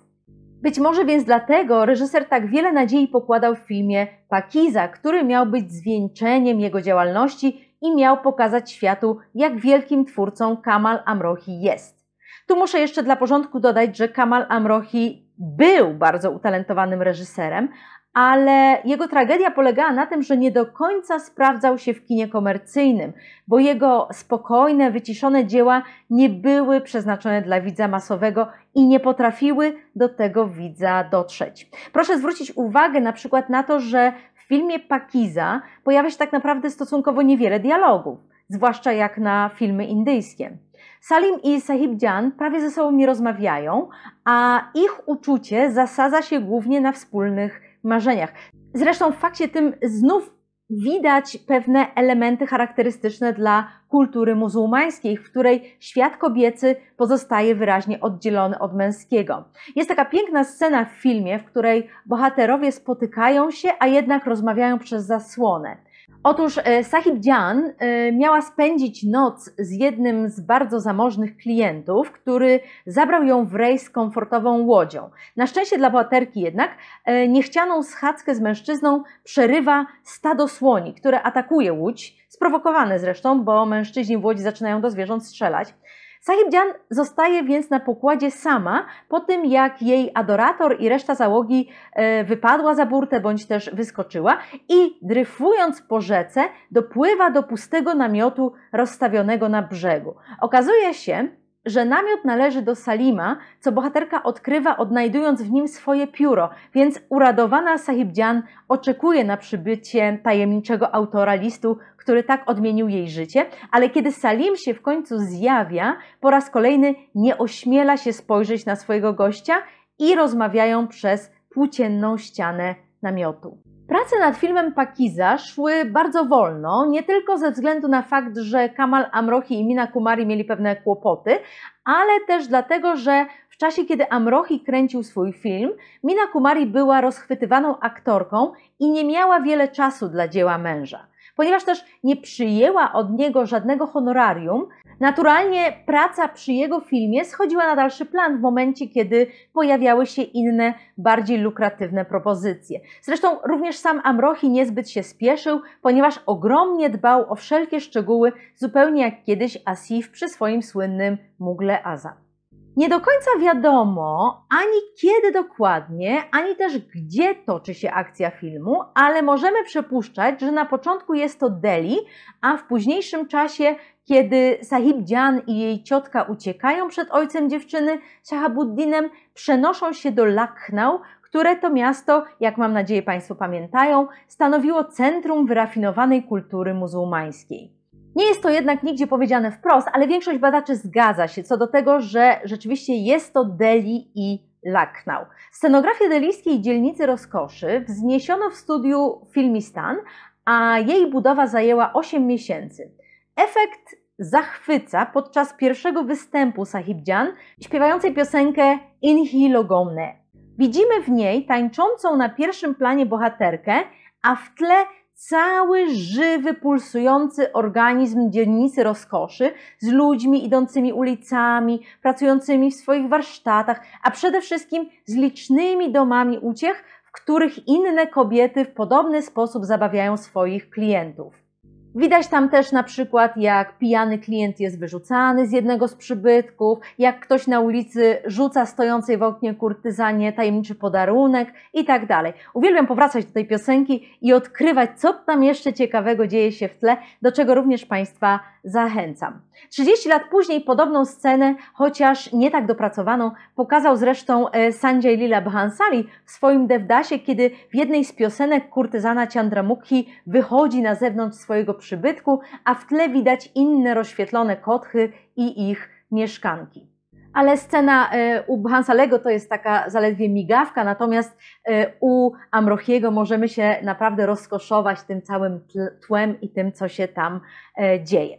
Być może więc dlatego reżyser tak wiele nadziei pokładał w filmie Pakiza, który miał być zwieńczeniem jego działalności i miał pokazać światu, jak wielkim twórcą Kamal Amrohi jest. Tu muszę jeszcze dla porządku dodać, że Kamal Amrohi był bardzo utalentowanym reżyserem, ale jego tragedia polegała na tym, że nie do końca sprawdzał się w kinie komercyjnym, bo jego spokojne, wyciszone dzieła nie były przeznaczone dla widza masowego i nie potrafiły do tego widza dotrzeć. Proszę zwrócić uwagę na przykład na to, że w filmie Pakiza pojawia się tak naprawdę stosunkowo niewiele dialogów, zwłaszcza jak na filmy indyjskie. Salim i Sahib Jan prawie ze sobą nie rozmawiają, a ich uczucie zasadza się głównie na wspólnych marzeniach. Zresztą w fakcie tym znów widać pewne elementy charakterystyczne dla kultury muzułmańskiej, w której świat kobiecy pozostaje wyraźnie oddzielony od męskiego. Jest taka piękna scena w filmie, w której bohaterowie spotykają się, a jednak rozmawiają przez zasłonę. Otóż e, Sahib Jan e, miała spędzić noc z jednym z bardzo zamożnych klientów, który zabrał ją w rejs komfortową łodzią. Na szczęście dla bohaterki jednak e, niechcianą schadzkę z mężczyzną przerywa stado słoni, które atakuje łódź, sprowokowane zresztą, bo mężczyźni w łodzi zaczynają do zwierząt strzelać. Sahib Jan zostaje więc na pokładzie sama po tym, jak jej adorator i reszta załogi e, wypadła za burtę bądź też wyskoczyła i dryfując po rzece dopływa do pustego namiotu rozstawionego na brzegu. Okazuje się, że namiot należy do Salima, co bohaterka odkrywa odnajdując w nim swoje pióro, więc uradowana Sahibdzian oczekuje na przybycie tajemniczego autora listu, który tak odmienił jej życie, ale kiedy Salim się w końcu zjawia, po raz kolejny nie ośmiela się spojrzeć na swojego gościa i rozmawiają przez płócienną ścianę namiotu. Prace nad filmem Pakiza szły bardzo wolno, nie tylko ze względu na fakt, że Kamal Amrohi i Mina Kumari mieli pewne kłopoty, ale też dlatego, że w czasie, kiedy Amrohi kręcił swój film, Mina Kumari była rozchwytywaną aktorką i nie miała wiele czasu dla dzieła męża. Ponieważ też nie przyjęła od niego żadnego honorarium, naturalnie praca przy jego filmie schodziła na dalszy plan w momencie, kiedy pojawiały się inne, bardziej lukratywne propozycje. Zresztą również sam Amrohi niezbyt się spieszył, ponieważ ogromnie dbał o wszelkie szczegóły, zupełnie jak kiedyś Asif przy swoim słynnym Mugle Azam. Nie do końca wiadomo ani kiedy dokładnie, ani też gdzie toczy się akcja filmu, ale możemy przypuszczać, że na początku jest to Delhi, a w późniejszym czasie, kiedy Sahib Jan i jej ciotka uciekają przed ojcem dziewczyny, Shahabuddinem, przenoszą się do Lucknow, które to miasto, jak mam nadzieję Państwo pamiętają, stanowiło centrum wyrafinowanej kultury muzułmańskiej. Nie jest to jednak nigdzie powiedziane wprost, ale większość badaczy zgadza się co do tego, że rzeczywiście jest to Delhi i Lucknow. Scenografię delijskiej dzielnicy rozkoszy wzniesiono w studiu Filmistan, a jej budowa zajęła 8 miesięcy. Efekt zachwyca podczas pierwszego występu Sahibjan, śpiewającej piosenkę Inhi Logomne. Widzimy w niej tańczącą na pierwszym planie bohaterkę, a w tle cały żywy, pulsujący organizm dzielnicy rozkoszy z ludźmi idącymi ulicami, pracującymi w swoich warsztatach, a przede wszystkim z licznymi domami uciech, w których inne kobiety w podobny sposób zabawiają swoich klientów. Widać tam też na przykład, jak pijany klient jest wyrzucany z jednego z przybytków, jak ktoś na ulicy rzuca stojącej w oknie kurtyzanie tajemniczy podarunek i tak dalej. Uwielbiam powracać do tej piosenki i odkrywać, co tam jeszcze ciekawego dzieje się w tle, do czego również Państwa zachęcam. 30 lat później podobną scenę, chociaż nie tak dopracowaną, pokazał zresztą e, Sanjay Lila Bhansali w swoim Devdasie, kiedy w jednej z piosenek kurtyzana Chandramukhi wychodzi na zewnątrz swojego przybytku, a w tle widać inne rozświetlone kotchy i ich mieszkanki. Ale scena e, u Hansalego to jest taka zaledwie migawka, natomiast e, u Amrochiego możemy się naprawdę rozkoszować tym całym tłem i tym, co się tam dzieje.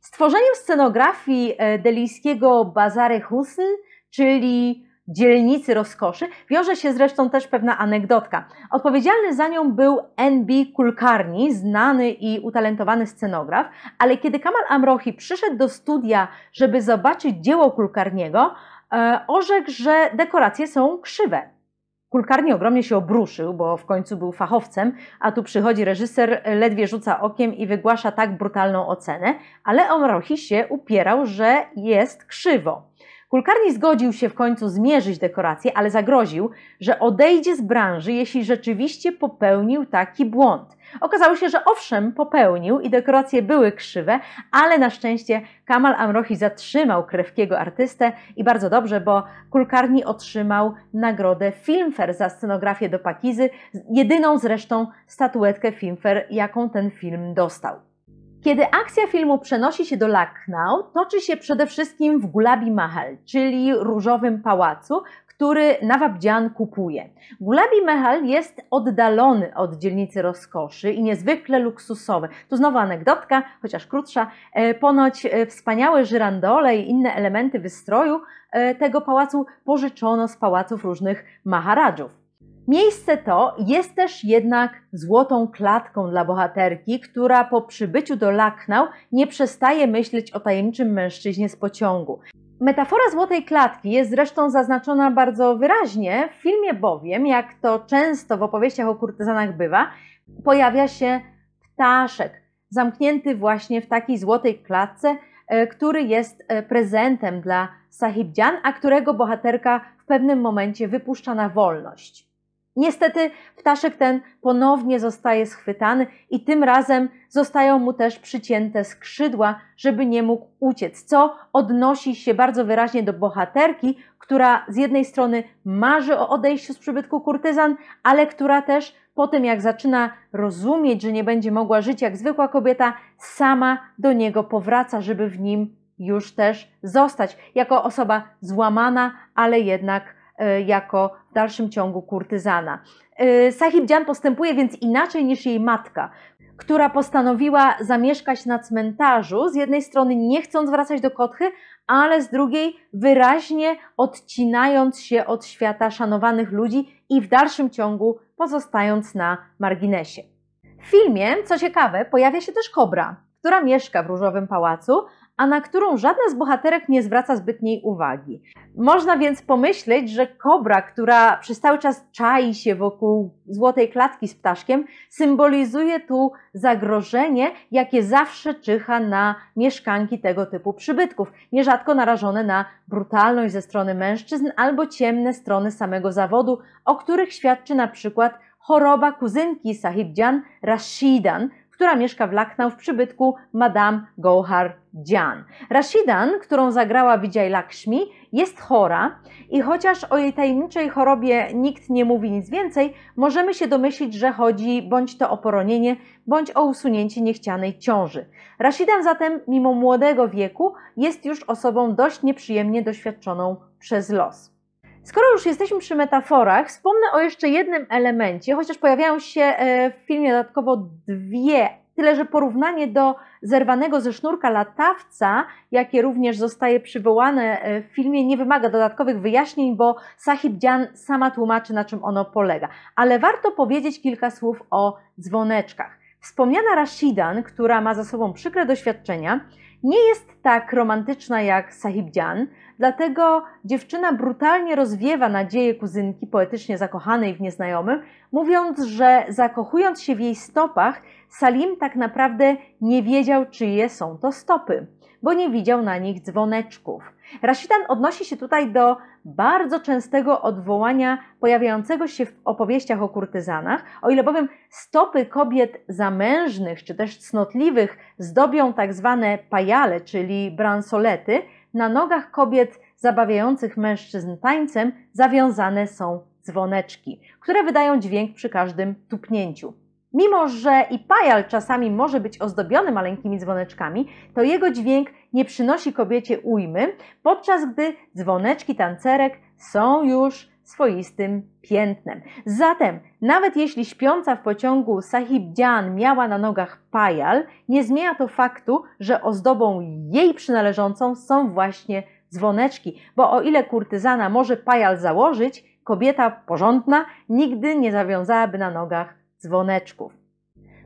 Stworzeniem scenografii e, delijskiego Bazary Husn, czyli dzielnicy rozkoszy, wiąże się zresztą też pewna anegdotka. Odpowiedzialny za nią był N.B. Kulkarni, znany i utalentowany scenograf, ale kiedy Kamal Amrohi przyszedł do studia, żeby zobaczyć dzieło Kulkarniego, e, orzekł, że dekoracje są krzywe. Kulkarni ogromnie się obruszył, bo w końcu był fachowcem, a tu przychodzi reżyser, ledwie rzuca okiem i wygłasza tak brutalną ocenę, ale Omrochi się upierał, że jest krzywo. Kulkarni zgodził się w końcu zmierzyć dekorację, ale zagroził, że odejdzie z branży, jeśli rzeczywiście popełnił taki błąd. Okazało się, że owszem, popełnił i dekoracje były krzywe, ale na szczęście Kamal Amrohi zatrzymał krewkiego artystę i bardzo dobrze, bo Kulkarni otrzymał nagrodę Filmfare za scenografię do Pakizy, jedyną zresztą statuetkę Filmfare, jaką ten film dostał. Kiedy akcja filmu przenosi się do Lucknow, toczy się przede wszystkim w Gulabi Mahal, czyli różowym pałacu, który Nawabdzian kupuje. Gulabi Mahal jest oddalony od dzielnicy rozkoszy i niezwykle luksusowy. Tu znowu anegdotka, chociaż krótsza. E, ponoć e, wspaniałe żyrandole i inne elementy wystroju e, tego pałacu pożyczono z pałaców różnych maharadżów. Miejsce to jest też jednak złotą klatką dla bohaterki, która po przybyciu do Lucknow nie przestaje myśleć o tajemniczym mężczyźnie z pociągu. Metafora złotej klatki jest zresztą zaznaczona bardzo wyraźnie w filmie, bowiem, jak to często w opowieściach o kurtyzanach bywa, pojawia się ptaszek, zamknięty właśnie w takiej złotej klatce, e, który jest e, prezentem dla Sahibdzian, a którego bohaterka w pewnym momencie wypuszcza na wolność. Niestety ptaszek ten ponownie zostaje schwytany i tym razem zostają mu też przycięte skrzydła, żeby nie mógł uciec, co odnosi się bardzo wyraźnie do bohaterki, która z jednej strony marzy o odejściu z przybytku kurtyzan, ale która też po tym jak zaczyna rozumieć, że nie będzie mogła żyć jak zwykła kobieta, sama do niego powraca, żeby w nim już też zostać, jako osoba złamana, ale jednak jako w dalszym ciągu kurtyzana. E, Sahib Dzian postępuje więc inaczej niż jej matka, która postanowiła zamieszkać na cmentarzu, z jednej strony nie chcąc wracać do Kotchy, ale z drugiej wyraźnie odcinając się od świata szanowanych ludzi i w dalszym ciągu pozostając na marginesie. W filmie, co ciekawe, pojawia się też kobra, która mieszka w Różowym Pałacu, a na którą żadna z bohaterek nie zwraca zbytniej uwagi. Można więc pomyśleć, że kobra, która przez cały czas czai się wokół złotej klatki z ptaszkiem, symbolizuje tu zagrożenie, jakie zawsze czyha na mieszkanki tego typu przybytków, nierzadko narażone na brutalność ze strony mężczyzn albo ciemne strony samego zawodu, o których świadczy na przykład choroba kuzynki Sahibjan Rashidan, która mieszka w Lucknow w przybytku Madame Gohar Jan. Rashidan, którą zagrała Vijay Lakshmi, jest chora i chociaż o jej tajemniczej chorobie nikt nie mówi nic więcej, możemy się domyślić, że chodzi bądź to o poronienie, bądź o usunięcie niechcianej ciąży. Rashidan zatem, mimo młodego wieku, jest już osobą dość nieprzyjemnie doświadczoną przez los. Skoro już jesteśmy przy metaforach, wspomnę o jeszcze jednym elemencie, chociaż pojawiają się e, w filmie dodatkowo dwie, tyle że porównanie do zerwanego ze sznurka latawca, jakie również zostaje przywołane e, w filmie, nie wymaga dodatkowych wyjaśnień, bo Sahib Dzian sama tłumaczy, na czym ono polega. Ale warto powiedzieć kilka słów o dzwoneczkach. Wspomniana Rashidan, która ma za sobą przykre doświadczenia, nie jest tak romantyczna jak Sahib Dzian, Dlatego dziewczyna brutalnie rozwiewa nadzieję kuzynki poetycznie zakochanej w nieznajomym, mówiąc, że zakochując się w jej stopach, Salim tak naprawdę nie wiedział, czyje są to stopy, bo nie widział na nich dzwoneczków. Rashidan odnosi się tutaj do bardzo częstego odwołania pojawiającego się w opowieściach o kurtyzanach, o ile bowiem stopy kobiet zamężnych czy też cnotliwych zdobią tak zwane pajale, czyli bransolety, na nogach kobiet zabawiających mężczyzn tańcem zawiązane są dzwoneczki, które wydają dźwięk przy każdym tupnięciu. Mimo, że i pajal czasami może być ozdobiony maleńkimi dzwoneczkami, to jego dźwięk nie przynosi kobiecie ujmy, podczas gdy dzwoneczki tancerek są już swoistym piętnem. Zatem, nawet jeśli śpiąca w pociągu Sahib Dzian miała na nogach pajal, nie zmienia to faktu, że ozdobą jej przynależącą są właśnie dzwoneczki, bo o ile kurtyzana może pajal założyć, kobieta porządna nigdy nie zawiązałaby na nogach dzwoneczków.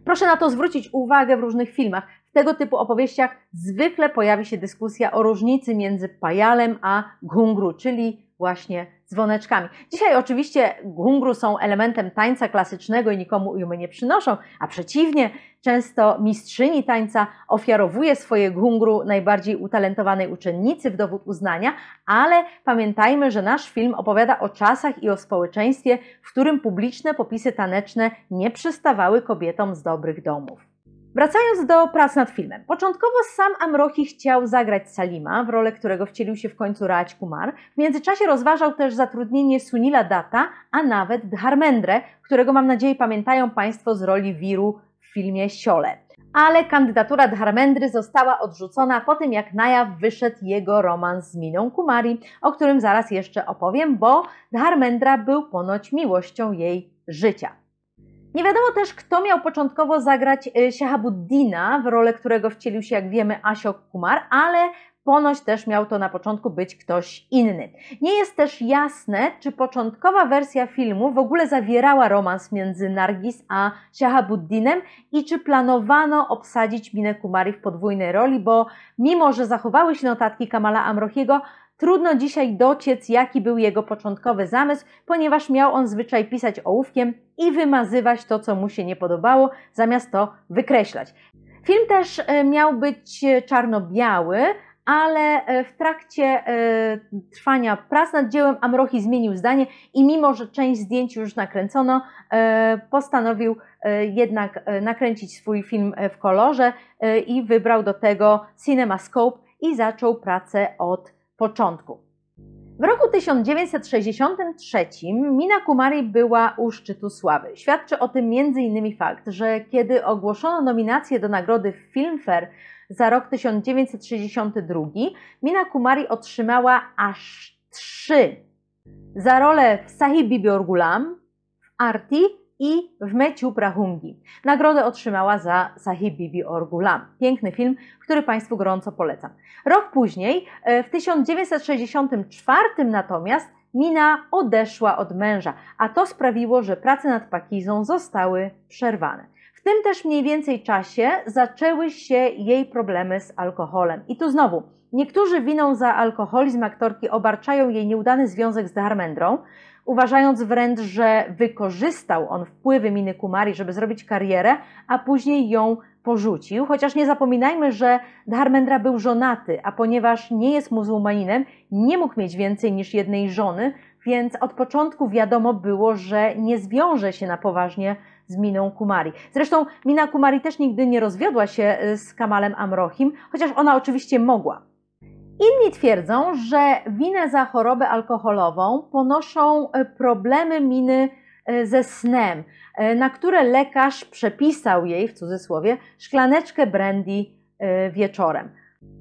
Proszę na to zwrócić uwagę w różnych filmach. W tego typu opowieściach zwykle pojawi się dyskusja o różnicy między pajalem a gungru, czyli właśnie dzwoneczkami. Dzisiaj oczywiście gungru są elementem tańca klasycznego i nikomu ujmy nie przynoszą, a przeciwnie, często mistrzyni tańca ofiarowuje swoje gungru najbardziej utalentowanej uczennicy w dowód uznania, ale pamiętajmy, że nasz film opowiada o czasach i o społeczeństwie, w którym publiczne popisy taneczne nie przystawały kobietom z dobrych domów. Wracając do prac nad filmem. Początkowo sam Amrohi chciał zagrać Salima, w rolę którego wcielił się w końcu Raj Kumar. W międzyczasie rozważał też zatrudnienie Sunila Data, a nawet Dharmendre, którego mam nadzieję pamiętają Państwo z roli Wiru w filmie Siole. Ale kandydatura Dharmendry została odrzucona po tym, jak na jaw wyszedł jego romans z Miną Kumari, o którym zaraz jeszcze opowiem, bo Dharmendra był ponoć miłością jej życia. Nie wiadomo też, kto miał początkowo zagrać y, Shahabuddina, w rolę którego wcielił się, jak wiemy, Ashok Kumar, ale ponoć też miał to na początku być ktoś inny. Nie jest też jasne, czy początkowa wersja filmu w ogóle zawierała romans między Nargis a Shahabuddinem i czy planowano obsadzić Minę Kumari w podwójnej roli, bo mimo, że zachowały się notatki Kamala Amrochiego, Trudno dzisiaj dociec, jaki był jego początkowy zamysł, ponieważ miał on zwyczaj pisać ołówkiem i wymazywać to, co mu się nie podobało, zamiast to wykreślać. Film też e, miał być e, czarno-biały, ale e, w trakcie trwania prac nad dziełem Amrochi zmienił zdanie i mimo, że część zdjęć już nakręcono, postanowił jednak nakręcić swój film w kolorze i wybrał do tego CinemaScope i zaczął pracę od początku. W roku 1963 Mina Kumari była u szczytu sławy. Świadczy o tym m.in. fakt, że kiedy ogłoszono nominację do nagrody Filmfare za rok 1962, Mina Kumari otrzymała aż trzy za rolę w Sahib Bibi w Arti i w Meciu Prahungi. Nagrodę otrzymała za Sahib Bibi Orgulam. Piękny film, który Państwu gorąco polecam. Rok później, e, w 1964 natomiast, Mina odeszła od męża, a to sprawiło, że prace nad Pakizą zostały przerwane. W tym też mniej więcej czasie zaczęły się jej problemy z alkoholem. I tu znowu, niektórzy winą za alkoholizm aktorki obarczają jej nieudany związek z Dharmendrą, uważając wręcz, że wykorzystał on wpływy Miny Kumari, żeby zrobić karierę, a później ją porzucił. Chociaż nie zapominajmy, że Dharmendra był żonaty, a ponieważ nie jest muzułmaninem, nie mógł mieć więcej niż jednej żony, więc od początku wiadomo było, że nie zwiąże się na poważnie z Miną Kumari. Zresztą Mina Kumari też nigdy nie rozwiodła się y, z Kamalem Amrohim, chociaż ona oczywiście mogła. Inni twierdzą, że winę za chorobę alkoholową ponoszą y, problemy Miny y, ze snem, na które lekarz przepisał jej, w cudzysłowie, szklaneczkę brandy wieczorem.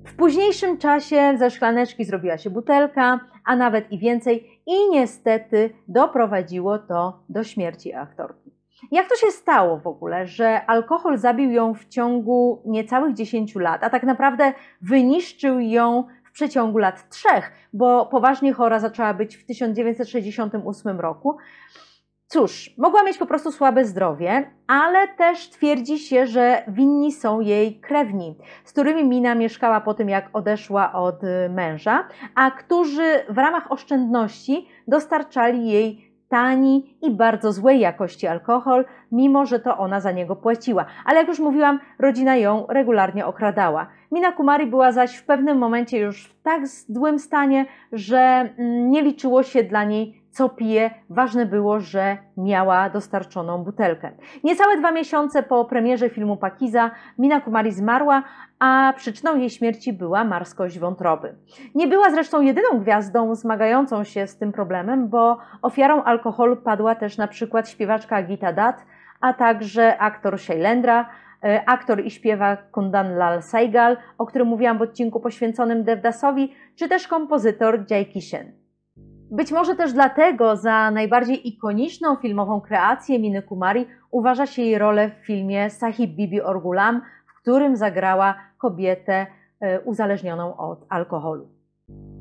W późniejszym czasie ze szklaneczki zrobiła się butelka, a nawet i więcej, i niestety doprowadziło to do śmierci aktorki. Jak to się stało w ogóle, że alkohol zabił ją w ciągu niecałych 10 lat, a tak naprawdę wyniszczył ją w przeciągu lat trzech, bo poważnie chora zaczęła być w 1968 roku. Cóż, mogła mieć po prostu słabe zdrowie, ale też twierdzi się, że winni są jej krewni, z którymi Mina mieszkała po tym, jak odeszła od męża, a którzy w ramach oszczędności dostarczali jej tani i bardzo złej jakości alkohol, mimo że to ona za niego płaciła. Ale jak już mówiłam, rodzina ją regularnie okradała. Mina Kumari była zaś w pewnym momencie już w tak złym stanie, że mm, nie liczyło się dla niej co pije, ważne było, że miała dostarczoną butelkę. Niecałe dwa miesiące po premierze filmu Pakiza Mina Kumari zmarła, a przyczyną jej śmierci była marskość wątroby. Nie była zresztą jedyną gwiazdą zmagającą się z tym problemem, bo ofiarą alkoholu padła też na przykład śpiewaczka Gita Dat, a także aktor Shailendra, e, aktor i śpiewak Kundan Lal Saigal, o którym mówiłam w odcinku poświęconym Devdasowi, czy też kompozytor Jai Kishen. Być może też dlatego za najbardziej ikoniczną filmową kreację Miny Kumari uważa się jej rolę w filmie Sahib Bibi Orgulam, w którym zagrała kobietę e, uzależnioną od alkoholu.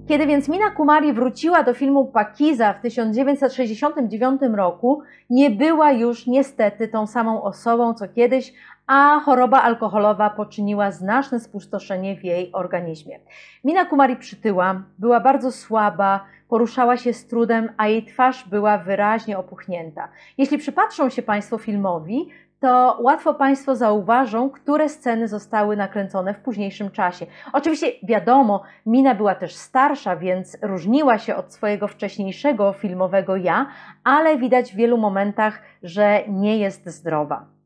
Kiedy więc Mina Kumari wróciła do filmu Pakiza w 1969 roku, nie była już niestety tą samą osobą co kiedyś, a choroba alkoholowa poczyniła znaczne spustoszenie w jej organizmie. Mina Kumari przytyła, była bardzo słaba, poruszała się z trudem, a jej twarz była wyraźnie opuchnięta. Jeśli przypatrzą się Państwo filmowi, to łatwo Państwo zauważą, które sceny zostały nakręcone w późniejszym czasie. Oczywiście wiadomo, Mina była też starsza, więc różniła się od swojego wcześniejszego filmowego ja, ale widać w wielu momentach, że nie jest zdrowa.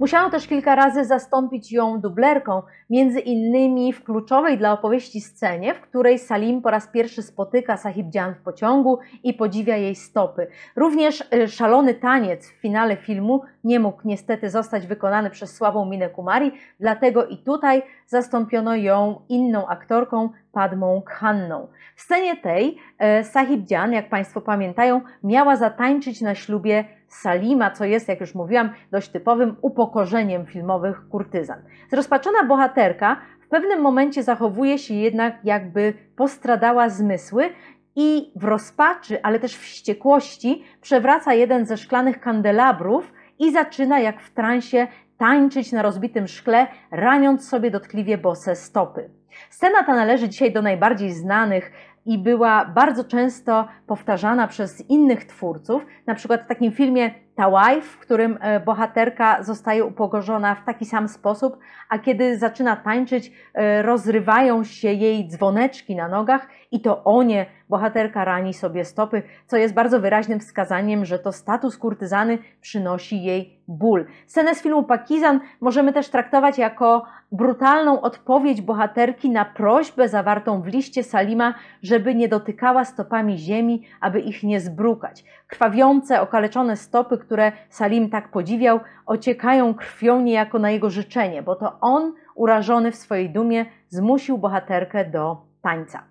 Musiano też kilka razy zastąpić ją dublerką, między innymi w kluczowej dla opowieści scenie, w której Salim po raz pierwszy spotyka Sahib Jan w pociągu i podziwia jej stopy. Również y, szalony taniec w finale filmu nie mógł niestety zostać wykonany przez słabą Minę Kumari, dlatego i tutaj zastąpiono ją inną aktorką, Padmą Khanną. W scenie tej y, Sahib Jan, jak Państwo pamiętają, miała zatańczyć na ślubie Salima, co jest, jak już mówiłam, dość typowym upokorzeniem filmowych kurtyzan. Zrozpaczona bohaterka w pewnym momencie zachowuje się jednak, jakby postradała zmysły i w rozpaczy, ale też wściekłości przewraca jeden ze szklanych kandelabrów i zaczyna jak w transie tańczyć na rozbitym szkle, raniąc sobie dotkliwie bose stopy. Scena ta należy dzisiaj do najbardziej znanych i była bardzo często powtarzana przez innych twórców, na przykład w takim filmie Tawaj, w którym e, bohaterka zostaje upogorzona w taki sam sposób, a kiedy zaczyna tańczyć, e, rozrywają się jej dzwoneczki na nogach i to o nie bohaterka rani sobie stopy, co jest bardzo wyraźnym wskazaniem, że to status kurtyzany przynosi jej ból. Scenę z filmu Pakizan możemy też traktować jako brutalną odpowiedź bohaterki na prośbę zawartą w liście Salima, żeby nie dotykała stopami ziemi, aby ich nie zbrukać. Krwawiące, okaleczone stopy, które Salim tak podziwiał, ociekają krwią niejako na jego życzenie, bo to on, urażony w swojej dumie, zmusił bohaterkę do tańca.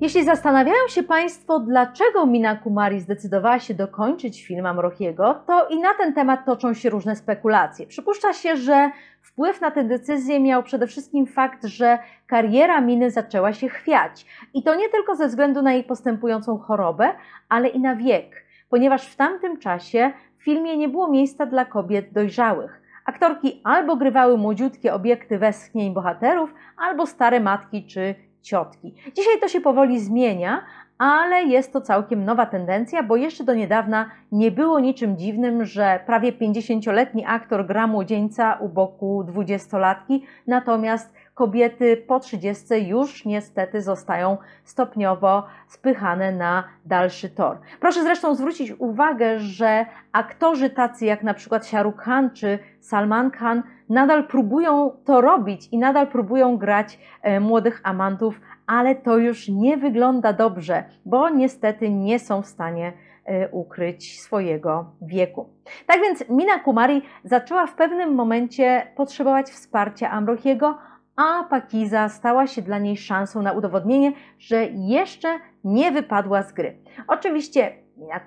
Jeśli zastanawiają się Państwo, dlaczego Mina Kumari zdecydowała się dokończyć film Amrochiego, to i na ten temat toczą się różne spekulacje. Przypuszcza się, że wpływ na tę decyzję miał przede wszystkim fakt, że kariera Miny zaczęła się chwiać. I to nie tylko ze względu na jej postępującą chorobę, ale i na wiek, ponieważ w tamtym czasie w filmie nie było miejsca dla kobiet dojrzałych Aktorki albo grywały młodziutkie obiekty westchnień bohaterów, albo stare matki czy ciotki. Dzisiaj to się powoli zmienia, ale jest to całkiem nowa tendencja, bo jeszcze do niedawna nie było niczym dziwnym, że prawie 50-letni aktor gra młodzieńca u boku dwudziestolatki, natomiast kobiety po 30 już niestety zostają stopniowo spychane na dalszy tor. Proszę zresztą zwrócić uwagę, że aktorzy tacy jak na przykład Shahrukh Khan czy Salman Khan nadal próbują to robić i nadal próbują grać e, młodych amantów, ale to już nie wygląda dobrze, bo niestety nie są w stanie e, ukryć swojego wieku. Tak więc Mina Kumari zaczęła w pewnym momencie potrzebować wsparcia Amrochiego, a Pakiza stała się dla niej szansą na udowodnienie, że jeszcze nie wypadła z gry. Oczywiście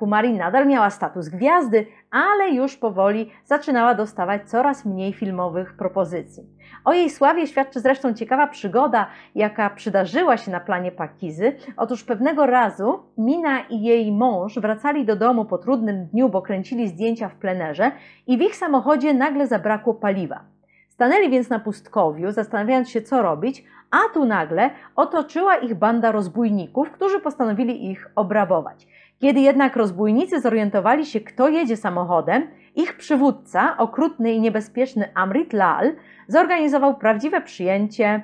Mina nadal miała status gwiazdy, ale już powoli zaczynała dostawać coraz mniej filmowych propozycji. O jej sławie świadczy zresztą ciekawa przygoda, jaka przydarzyła się na planie Pakizy. Otóż pewnego razu Mina i jej mąż wracali do domu po trudnym dniu, bo kręcili zdjęcia w plenerze i w ich samochodzie nagle zabrakło paliwa. Stanęli więc na pustkowiu, zastanawiając się, co robić, a tu nagle otoczyła ich banda rozbójników, którzy postanowili ich obrabować. Kiedy jednak rozbójnicy zorientowali się, kto jedzie samochodem, ich przywódca, okrutny i niebezpieczny Amrit Lal, zorganizował prawdziwe przyjęcie,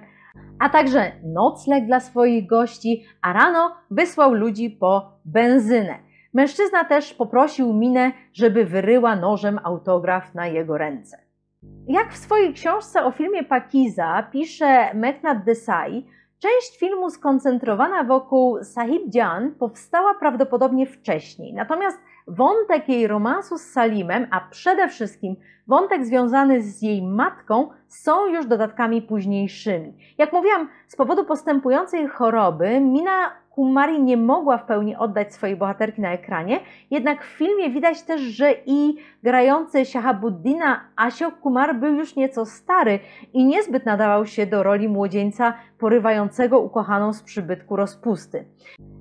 a także nocleg dla swoich gości, a rano wysłał ludzi po benzynę. Mężczyzna też poprosił Minę, żeby wyryła nożem autograf na jego ręce. Jak w swojej książce o filmie Pakiza pisze Meknat Desai, część filmu skoncentrowana wokół Sahib Jan powstała prawdopodobnie wcześniej. Natomiast wątek jej romansu z Salimem, a przede wszystkim wątek związany z jej matką, są już dodatkami późniejszymi. Jak mówiłam, z powodu postępującej choroby Mina Kumari nie mogła w pełni oddać swojej bohaterki na ekranie, jednak w filmie widać też, że i grający Shahabuddina Ashok Kumar był już nieco stary i niezbyt nadawał się do roli młodzieńca porywającego ukochaną z przybytku rozpusty.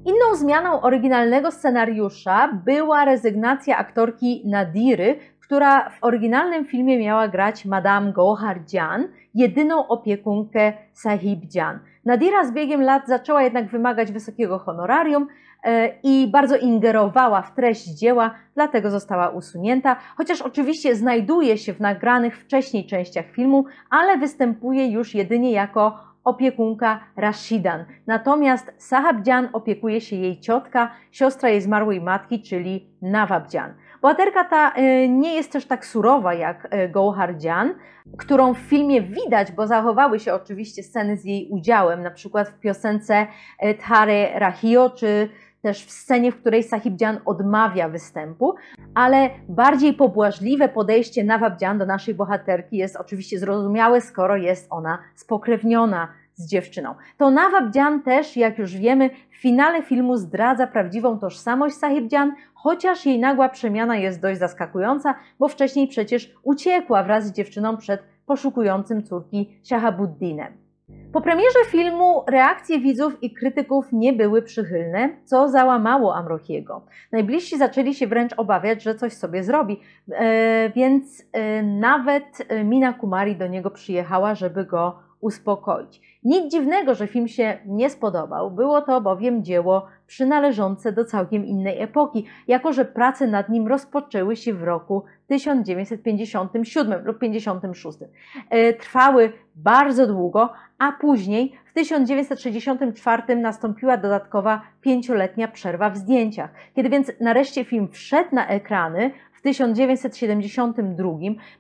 Inną zmianą oryginalnego scenariusza była rezygnacja aktorki Nadiry, która w oryginalnym filmie miała grać Madame Gohar Jan, jedyną opiekunkę Sahib Jan. Nadira z biegiem lat zaczęła jednak wymagać wysokiego honorarium e, i bardzo ingerowała w treść dzieła, dlatego została usunięta, chociaż oczywiście znajduje się w nagranych wcześniej częściach filmu, ale występuje już jedynie jako opiekunka Rashidan. Natomiast Sahabdzian opiekuje się jej ciotka, siostra jej zmarłej matki, czyli Nawabdzian. Bohaterka ta y, nie jest też tak surowa jak y, Gohar Jan, którą w filmie widać, bo zachowały się oczywiście sceny z jej udziałem, na przykład w piosence y, Thare Rahio, czy też w scenie, w której Sahibdzian odmawia występu, ale bardziej pobłażliwe podejście Nawabdzian do naszej bohaterki jest oczywiście zrozumiałe, skoro jest ona spokrewniona z dziewczyną. To Nawabdzian też, jak już wiemy, w finale filmu zdradza prawdziwą tożsamość Sahibdzian, chociaż jej nagła przemiana jest dość zaskakująca, bo wcześniej przecież uciekła wraz z dziewczyną przed poszukującym córki Shahabuddinem. Po premierze filmu reakcje widzów i krytyków nie były przychylne, co załamało Amrochiego. Najbliżsi zaczęli się wręcz obawiać, że coś sobie zrobi, e, więc e, nawet Mina Kumari do niego przyjechała, żeby go uspokoić. Nic dziwnego, że film się nie spodobał, było to bowiem dzieło przynależące do całkiem innej epoki, jako że prace nad nim rozpoczęły się w roku 1957 lub 56. E, trwały bardzo długo, a później w 1964 nastąpiła dodatkowa pięcioletnia przerwa w zdjęciach. Kiedy więc nareszcie film wszedł na ekrany, w 1972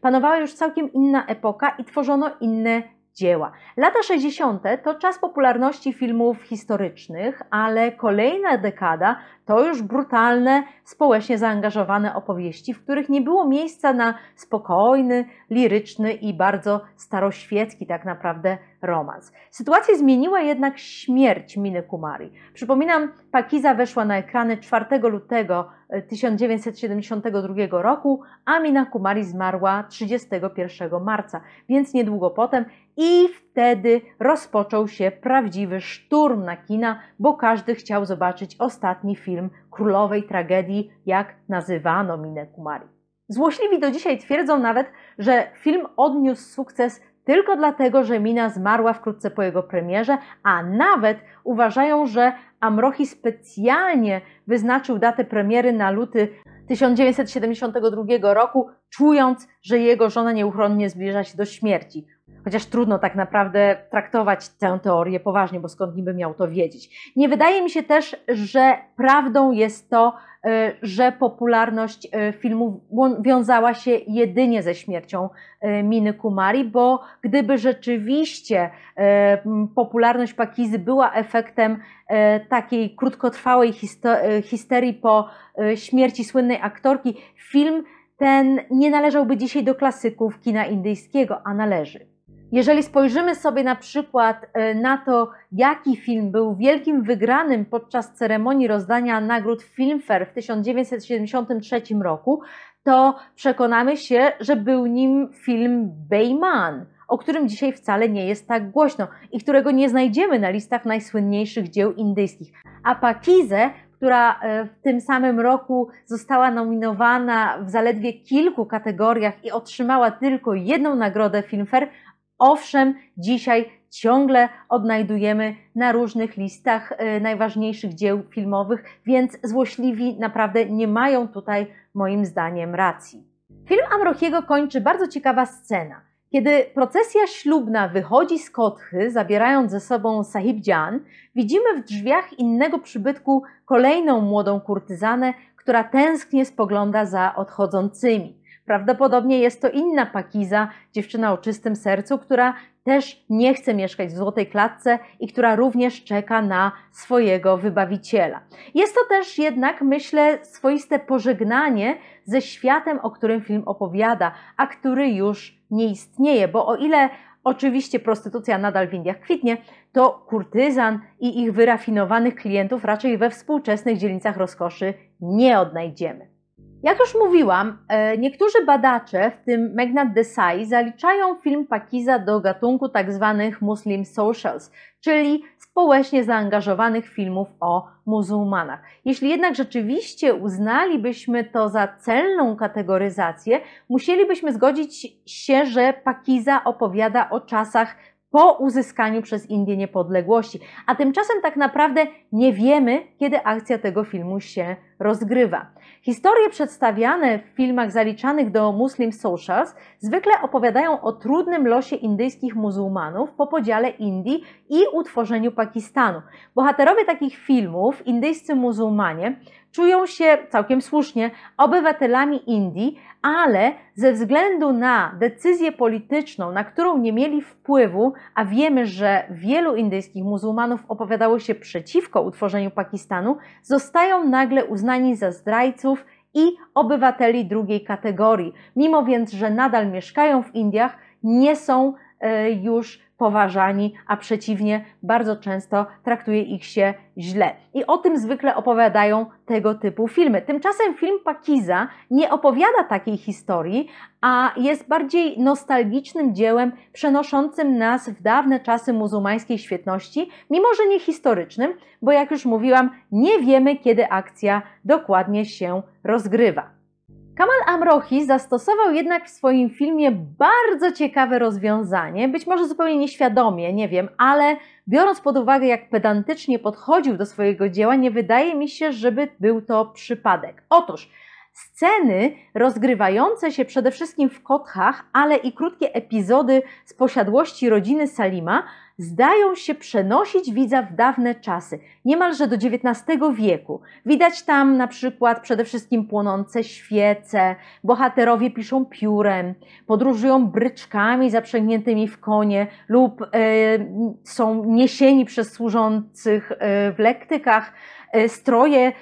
panowała już całkiem inna epoka i tworzono inne dzieła. Lata 60. to czas popularności filmów historycznych, ale kolejna dekada to już brutalne, społecznie zaangażowane opowieści, w których nie było miejsca na spokojny, liryczny i bardzo staroświecki tak naprawdę romans. Sytuację zmieniła jednak śmierć Miny Kumari. Przypominam, Pakiza weszła na ekrany 4 lutego 1972 e, roku, a Mina Kumari zmarła 31 marca, więc niedługo potem i wtedy rozpoczął się prawdziwy szturm na kina, bo każdy chciał zobaczyć ostatni film królowej tragedii, jak nazywano Minę Kumari. Złośliwi do dzisiaj twierdzą nawet, że film odniósł sukces tylko dlatego, że Mina zmarła wkrótce po jego premierze, a nawet uważają, że Amrochi specjalnie wyznaczył datę premiery na luty 1972 roku, czując, że jego żona nieuchronnie zbliża się do śmierci. Chociaż trudno tak naprawdę traktować tę teorię poważnie, bo skąd niby miał to wiedzieć. Nie wydaje mi się też, że prawdą jest to, e, że popularność e, filmu wiązała się jedynie ze śmiercią e, Miny Kumari, bo gdyby rzeczywiście popularność Pakizy była efektem takiej krótkotrwałej histerii po śmierci słynnej aktorki, film ten nie należałby dzisiaj do klasyków kina indyjskiego, a należy. Jeżeli spojrzymy sobie na przykład e, na to, jaki film był wielkim wygranym podczas ceremonii rozdania nagród Filmfare w 1973 roku, to przekonamy się, że był nim film Bayman, o którym dzisiaj wcale nie jest tak głośno i którego nie znajdziemy na listach najsłynniejszych dzieł indyjskich. A Pakize która e, w tym samym roku została nominowana w zaledwie kilku kategoriach i otrzymała tylko jedną nagrodę Filmfare, Owszem, dzisiaj ciągle odnajdujemy na różnych listach e, najważniejszych dzieł filmowych, więc złośliwi naprawdę nie mają tutaj moim zdaniem racji. Film Amrochiego kończy bardzo ciekawa scena. Kiedy procesja ślubna wychodzi z kotchy, zabierając ze sobą Sahib Jan, widzimy w drzwiach innego przybytku kolejną młodą kurtyzanę, która tęsknie spogląda za odchodzącymi. Prawdopodobnie jest to inna Pakiza, dziewczyna o czystym sercu, która też nie chce mieszkać w złotej klatce i która również czeka na swojego wybawiciela. Jest to też jednak, myślę, swoiste pożegnanie ze światem, o którym film opowiada, a który już nie istnieje, bo o ile oczywiście prostytucja nadal w Indiach kwitnie, to kurtyzan i ich wyrafinowanych klientów raczej we współczesnych dzielnicach rozkoszy nie odnajdziemy. Jak już mówiłam, e, niektórzy badacze, w tym Megnat Desai, zaliczają film Pakiza do gatunku tzw. Tak Muslim Socials, czyli społecznie zaangażowanych filmów o muzułmanach. Jeśli jednak rzeczywiście uznalibyśmy to za celną kategoryzację, musielibyśmy zgodzić się, że Pakiza opowiada o czasach po uzyskaniu przez Indię niepodległości. A tymczasem tak naprawdę nie wiemy, kiedy akcja tego filmu się rozgrywa. Historie przedstawiane w filmach zaliczanych do Muslim Socials zwykle opowiadają o trudnym losie indyjskich muzułmanów po podziale Indii i utworzeniu Pakistanu. Bohaterowie takich filmów, indyjscy muzułmanie, czują się całkiem słusznie obywatelami Indii, ale ze względu na decyzję polityczną, na którą nie mieli wpływu, a wiemy, że wielu indyjskich muzułmanów opowiadało się przeciwko utworzeniu Pakistanu, zostają nagle uznani za zdrajców i obywateli drugiej kategorii. Mimo więc, że nadal mieszkają w Indiach, nie są e, już poważani, a przeciwnie, bardzo często traktuje ich się źle. I o tym zwykle opowiadają tego typu filmy. Tymczasem film Pakiza nie opowiada takiej historii, a jest bardziej nostalgicznym dziełem przenoszącym nas w dawne czasy muzułmańskiej świetności, mimo że nie historycznym, bo jak już mówiłam, nie wiemy, kiedy akcja dokładnie się rozgrywa. Kamal Amrohi zastosował jednak w swoim filmie bardzo ciekawe rozwiązanie, być może zupełnie nieświadomie, nie wiem, ale biorąc pod uwagę, jak pedantycznie podchodził do swojego dzieła, nie wydaje mi się, żeby był to przypadek. Otóż sceny rozgrywające się przede wszystkim w Kothach, ale i krótkie epizody z posiadłości rodziny Salima zdają się przenosić widza w dawne czasy, niemalże do XIX wieku. Widać tam na przykład przede wszystkim płonące świece, bohaterowie piszą piórem, podróżują bryczkami zaprzęgniętymi w konie lub e, są niesieni przez służących e, w lektykach. E, stroje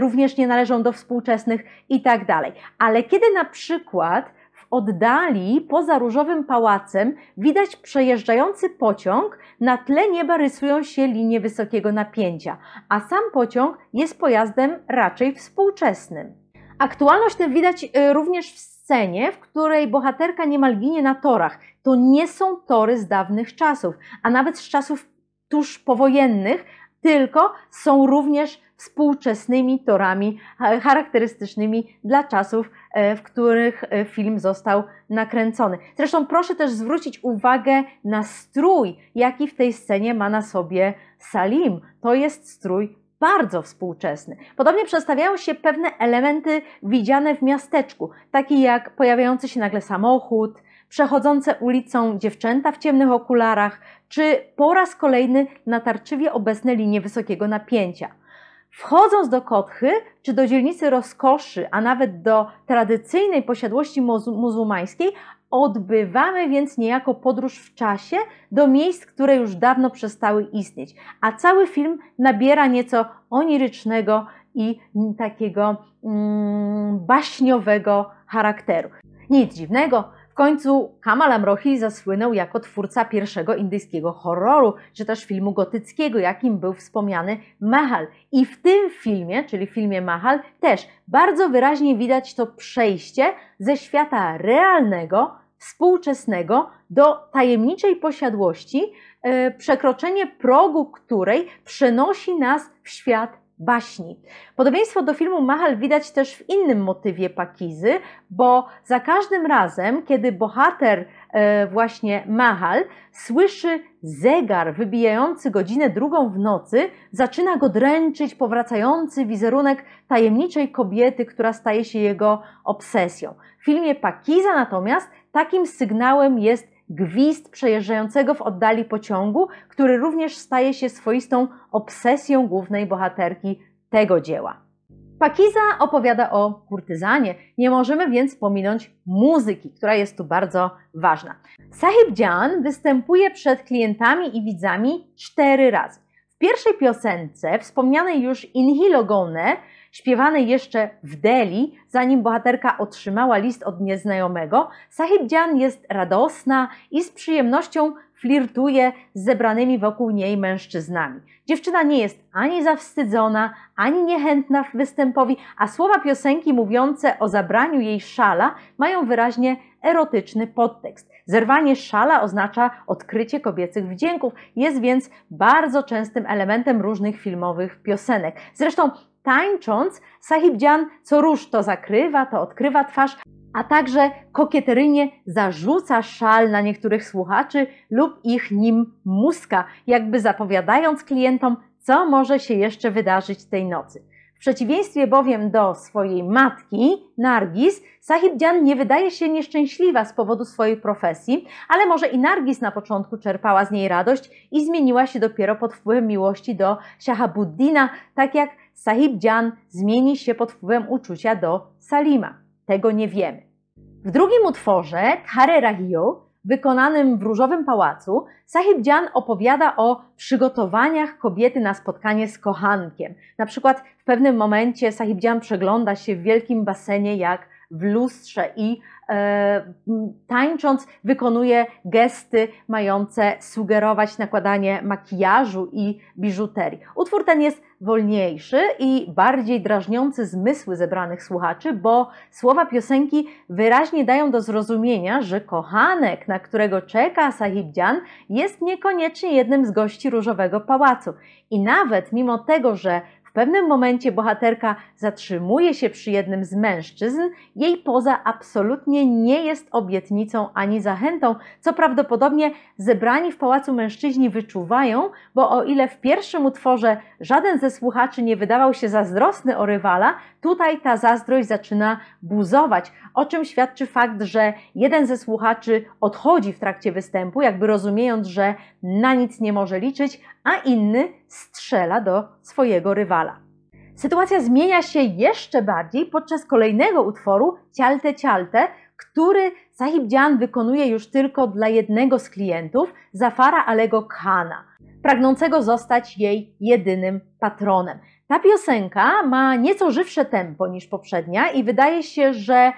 również nie należą do współczesnych i tak dalej. Ale kiedy na przykład oddali, poza różowym pałacem, widać przejeżdżający pociąg, na tle nieba rysują się linie wysokiego napięcia, a sam pociąg jest pojazdem raczej współczesnym. Aktualność tę widać y, również w scenie, w której bohaterka niemal ginie na torach. To nie są tory z dawnych czasów, a nawet z czasów tuż powojennych, tylko są również współczesnymi torami charakterystycznymi dla czasów, e, w których e, film został nakręcony. Zresztą proszę też zwrócić uwagę na strój, jaki w tej scenie ma na sobie Salim. To jest strój bardzo współczesny. Podobnie przedstawiają się pewne elementy widziane w miasteczku, takie jak pojawiający się nagle samochód, przechodzące ulicą dziewczęta w ciemnych okularach, czy po raz kolejny natarczywie obecne linie wysokiego napięcia. Wchodząc do Kotchy, czy do dzielnicy rozkoszy, a nawet do tradycyjnej posiadłości muzułmańskiej, odbywamy więc niejako podróż w czasie do miejsc, które już dawno przestały istnieć, a cały film nabiera nieco onirycznego i takiego mm, baśniowego charakteru. Nic dziwnego, w końcu Kamal Amrohi zasłynął jako twórca pierwszego indyjskiego horroru, czy też filmu gotyckiego, jakim był wspomniany Mahal. I w tym filmie, czyli filmie Mahal, też bardzo wyraźnie widać to przejście ze świata realnego, współczesnego do tajemniczej posiadłości, yy, przekroczenie progu której przenosi nas w świat baśni. Podobieństwo do filmu Mahal widać też w innym motywie Pakizy, bo za każdym razem, kiedy bohater e, właśnie Mahal słyszy zegar wybijający godzinę drugą w nocy, zaczyna go dręczyć powracający wizerunek tajemniczej kobiety, która staje się jego obsesją. W filmie Pakiza natomiast takim sygnałem jest gwizd przejeżdżającego w oddali pociągu, który również staje się swoistą obsesją głównej bohaterki tego dzieła. Pakiza opowiada o kurtyzanie, nie możemy więc pominąć muzyki, która jest tu bardzo ważna. Sahib Jan występuje przed klientami i widzami cztery razy. W pierwszej piosence, wspomnianej już Inhilogone, śpiewanej jeszcze w Delhi, zanim bohaterka otrzymała list od nieznajomego, Sahib Jan jest radosna i z przyjemnością flirtuje z zebranymi wokół niej mężczyznami. Dziewczyna nie jest ani zawstydzona, ani niechętna występowi, a słowa piosenki mówiące o zabraniu jej szala mają wyraźnie erotyczny podtekst. Zerwanie szala oznacza odkrycie kobiecych wdzięków, jest więc bardzo częstym elementem różnych filmowych piosenek. Zresztą tańcząc, Sahib Dzian co róż to zakrywa, to odkrywa twarz, a także kokieteryjnie zarzuca szal na niektórych słuchaczy lub ich nim muska, jakby zapowiadając klientom, co może się jeszcze wydarzyć tej nocy. Przeciwieństwie bowiem do swojej matki, Nargis, Sahib Dzian nie wydaje się nieszczęśliwa z powodu swojej profesji, ale może i Nargis na początku czerpała z niej radość i zmieniła się dopiero pod wpływem miłości do Shahabuddina, tak jak Sahib Jan zmieni się pod wpływem uczucia do Salima. Tego nie wiemy. W drugim utworze, Thare Rahio, wykonanym w Różowym Pałacu, Sahib Jan opowiada o przygotowaniach kobiety na spotkanie z kochankiem. Na przykład w pewnym momencie Sahib Jan przegląda się w wielkim basenie jak w lustrze i e, tańcząc wykonuje gesty mające sugerować nakładanie makijażu i biżuterii. Utwór ten jest wolniejszy i bardziej drażniący zmysły zebranych słuchaczy, bo słowa piosenki wyraźnie dają do zrozumienia, że kochanek, na którego czeka Sahib Dzian, jest niekoniecznie jednym z gości Różowego Pałacu. I nawet mimo tego, że w pewnym momencie bohaterka zatrzymuje się przy jednym z mężczyzn, jej poza absolutnie nie jest obietnicą ani zachętą, co prawdopodobnie zebrani w pałacu mężczyźni wyczuwają, bo o ile w pierwszym utworze żaden ze słuchaczy nie wydawał się zazdrosny o rywala, tutaj ta zazdrość zaczyna buzować, o czym świadczy fakt, że jeden ze słuchaczy odchodzi w trakcie występu, jakby rozumiejąc, że na nic nie może liczyć, a inny strzela do swojego rywala. Sytuacja zmienia się jeszcze bardziej podczas kolejnego utworu Cialte Cialte, który Sahib Dzian wykonuje już tylko dla jednego z klientów, Zafara Alego Khana, pragnącego zostać jej jedynym patronem. Ta piosenka ma nieco żywsze tempo niż poprzednia i wydaje się, że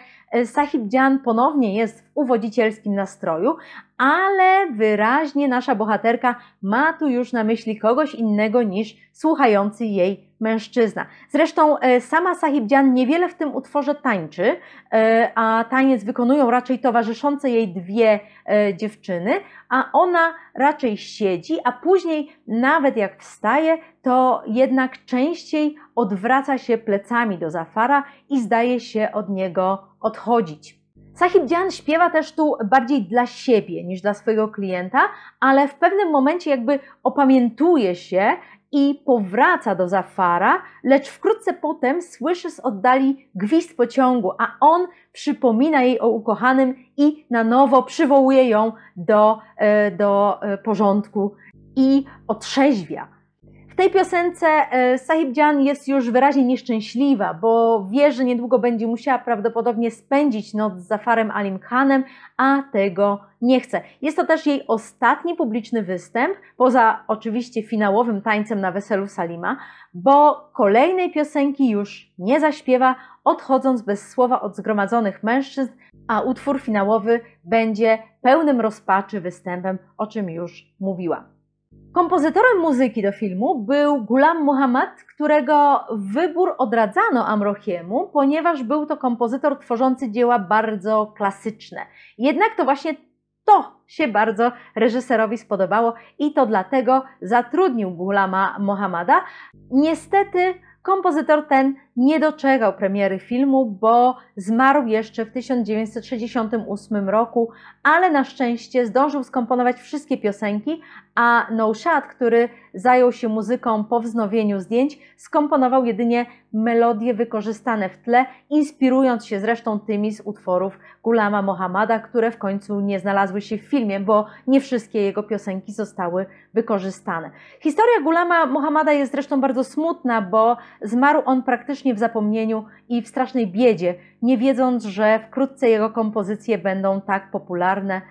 Sahib Dzian ponownie jest w uwodzicielskim nastroju, ale wyraźnie nasza bohaterka ma tu już na myśli kogoś innego niż słuchający jej mężczyzna. Zresztą e, sama Sahibdzian niewiele w tym utworze tańczy, e, a taniec wykonują raczej towarzyszące jej dwie e, dziewczyny, a ona raczej siedzi, a później nawet jak wstaje, to jednak częściej odwraca się plecami do Zafara i zdaje się od niego odchodzić. Sahib Dian śpiewa też tu bardziej dla siebie niż dla swojego klienta, ale w pewnym momencie jakby opamiętuje się i powraca do Zafara, lecz wkrótce potem słyszy z oddali gwizd pociągu, a on przypomina jej o ukochanym i na nowo przywołuje ją do, e, do e, porządku i otrzeźwia. W tej piosence e, Sahib Jan jest już wyraźnie nieszczęśliwa, bo wie, że niedługo będzie musiała prawdopodobnie spędzić noc z Zafarem Alim Khanem, a tego nie chce. Jest to też jej ostatni publiczny występ, poza oczywiście finałowym tańcem na weselu Salima, bo kolejnej piosenki już nie zaśpiewa, odchodząc bez słowa od zgromadzonych mężczyzn, a utwór finałowy będzie pełnym rozpaczy występem, o czym już mówiłam. Kompozytorem muzyki do filmu był Gulam Muhammad, którego wybór odradzano Amrochiemu, ponieważ był to kompozytor tworzący dzieła bardzo klasyczne. Jednak to właśnie to się bardzo reżyserowi spodobało i to dlatego zatrudnił Gulama Mohammada. Niestety kompozytor ten nie doczekał premiery filmu, bo zmarł jeszcze w 1968 roku, ale na szczęście zdążył skomponować wszystkie piosenki, a Noushad, który zajął się muzyką po wznowieniu zdjęć, skomponował jedynie melodie wykorzystane w tle, inspirując się zresztą tymi z utworów Gulama Mohammada, które w końcu nie znalazły się w filmie, bo nie wszystkie jego piosenki zostały wykorzystane. Historia Gulama Mohammada jest zresztą bardzo smutna, bo zmarł on praktycznie w zapomnieniu i w strasznej biedzie, nie wiedząc, że wkrótce jego kompozycje będą tak popularne,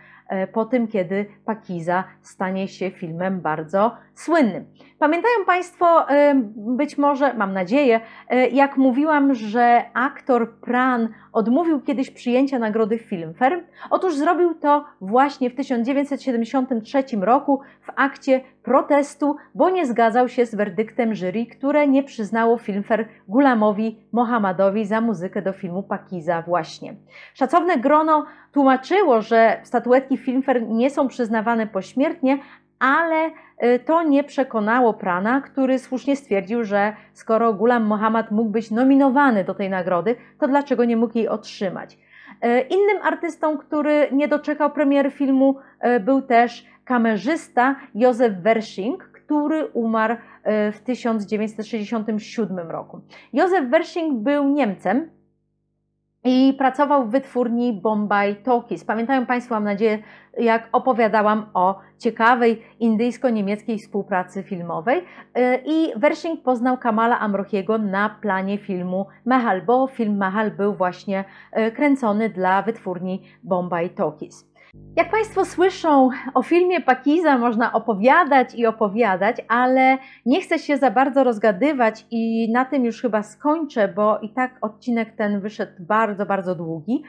po tym, kiedy Pakiza stanie się filmem bardzo słynnym. Pamiętają Państwo, e, być może, mam nadzieję, e, jak mówiłam, że aktor Pran odmówił kiedyś przyjęcia nagrody Filmfare? Otóż zrobił to właśnie w 1973 roku w akcie protestu, bo nie zgadzał się z werdyktem jury, które nie przyznało Filmfare Gulamowi Mohammadowi za muzykę do filmu Pakiza właśnie. Szacowne grono tłumaczyło, że statuetki Filmfare nie są przyznawane pośmiertnie, ale y, to nie przekonało Prana, który słusznie stwierdził, że skoro Gulam Mohammad mógł być nominowany do tej nagrody, to dlaczego nie mógł jej otrzymać? Y, innym artystą, który nie doczekał premiery filmu, y, był też kamerzysta Józef Wershing, który umarł w 1967 roku. Józef Wershing był Niemcem, i pracował w wytwórni Bombay Talkies. Pamiętają Państwo, mam nadzieję, jak opowiadałam o ciekawej indyjsko-niemieckiej współpracy filmowej. Y, I Wershing poznał Kamala Amrochiego na planie filmu Mahal, bo film Mahal był właśnie y, kręcony dla wytwórni Bombay Talkies. Jak Państwo słyszą, o filmie Pakiza można opowiadać i opowiadać, ale nie chcę się za bardzo rozgadywać i na tym już chyba skończę, bo i tak odcinek ten wyszedł bardzo, bardzo długi.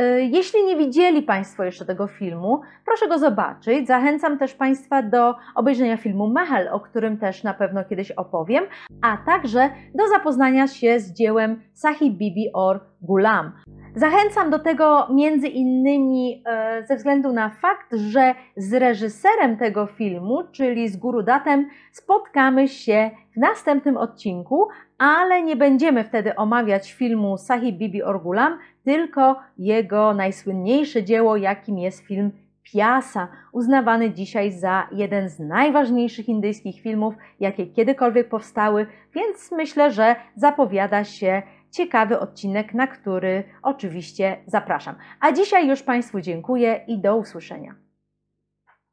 E, jeśli nie widzieli Państwo jeszcze tego filmu, proszę go zobaczyć. Zachęcam też Państwa do obejrzenia filmu Mahal, o którym też na pewno kiedyś opowiem, a także do zapoznania się z dziełem Sahib Bibi or Gulam. Zachęcam do tego między innymi e, ze względu na fakt, że z reżyserem tego filmu, czyli z Gurudatem, spotkamy się w następnym odcinku, ale nie będziemy wtedy omawiać filmu Sahib Bibi Orgulam, tylko jego najsłynniejsze dzieło, jakim jest film Piasa, uznawany dzisiaj za jeden z najważniejszych indyjskich filmów, jakie kiedykolwiek powstały, więc myślę, że zapowiada się ciekawy odcinek, na który oczywiście zapraszam. A dzisiaj już Państwu dziękuję i do usłyszenia.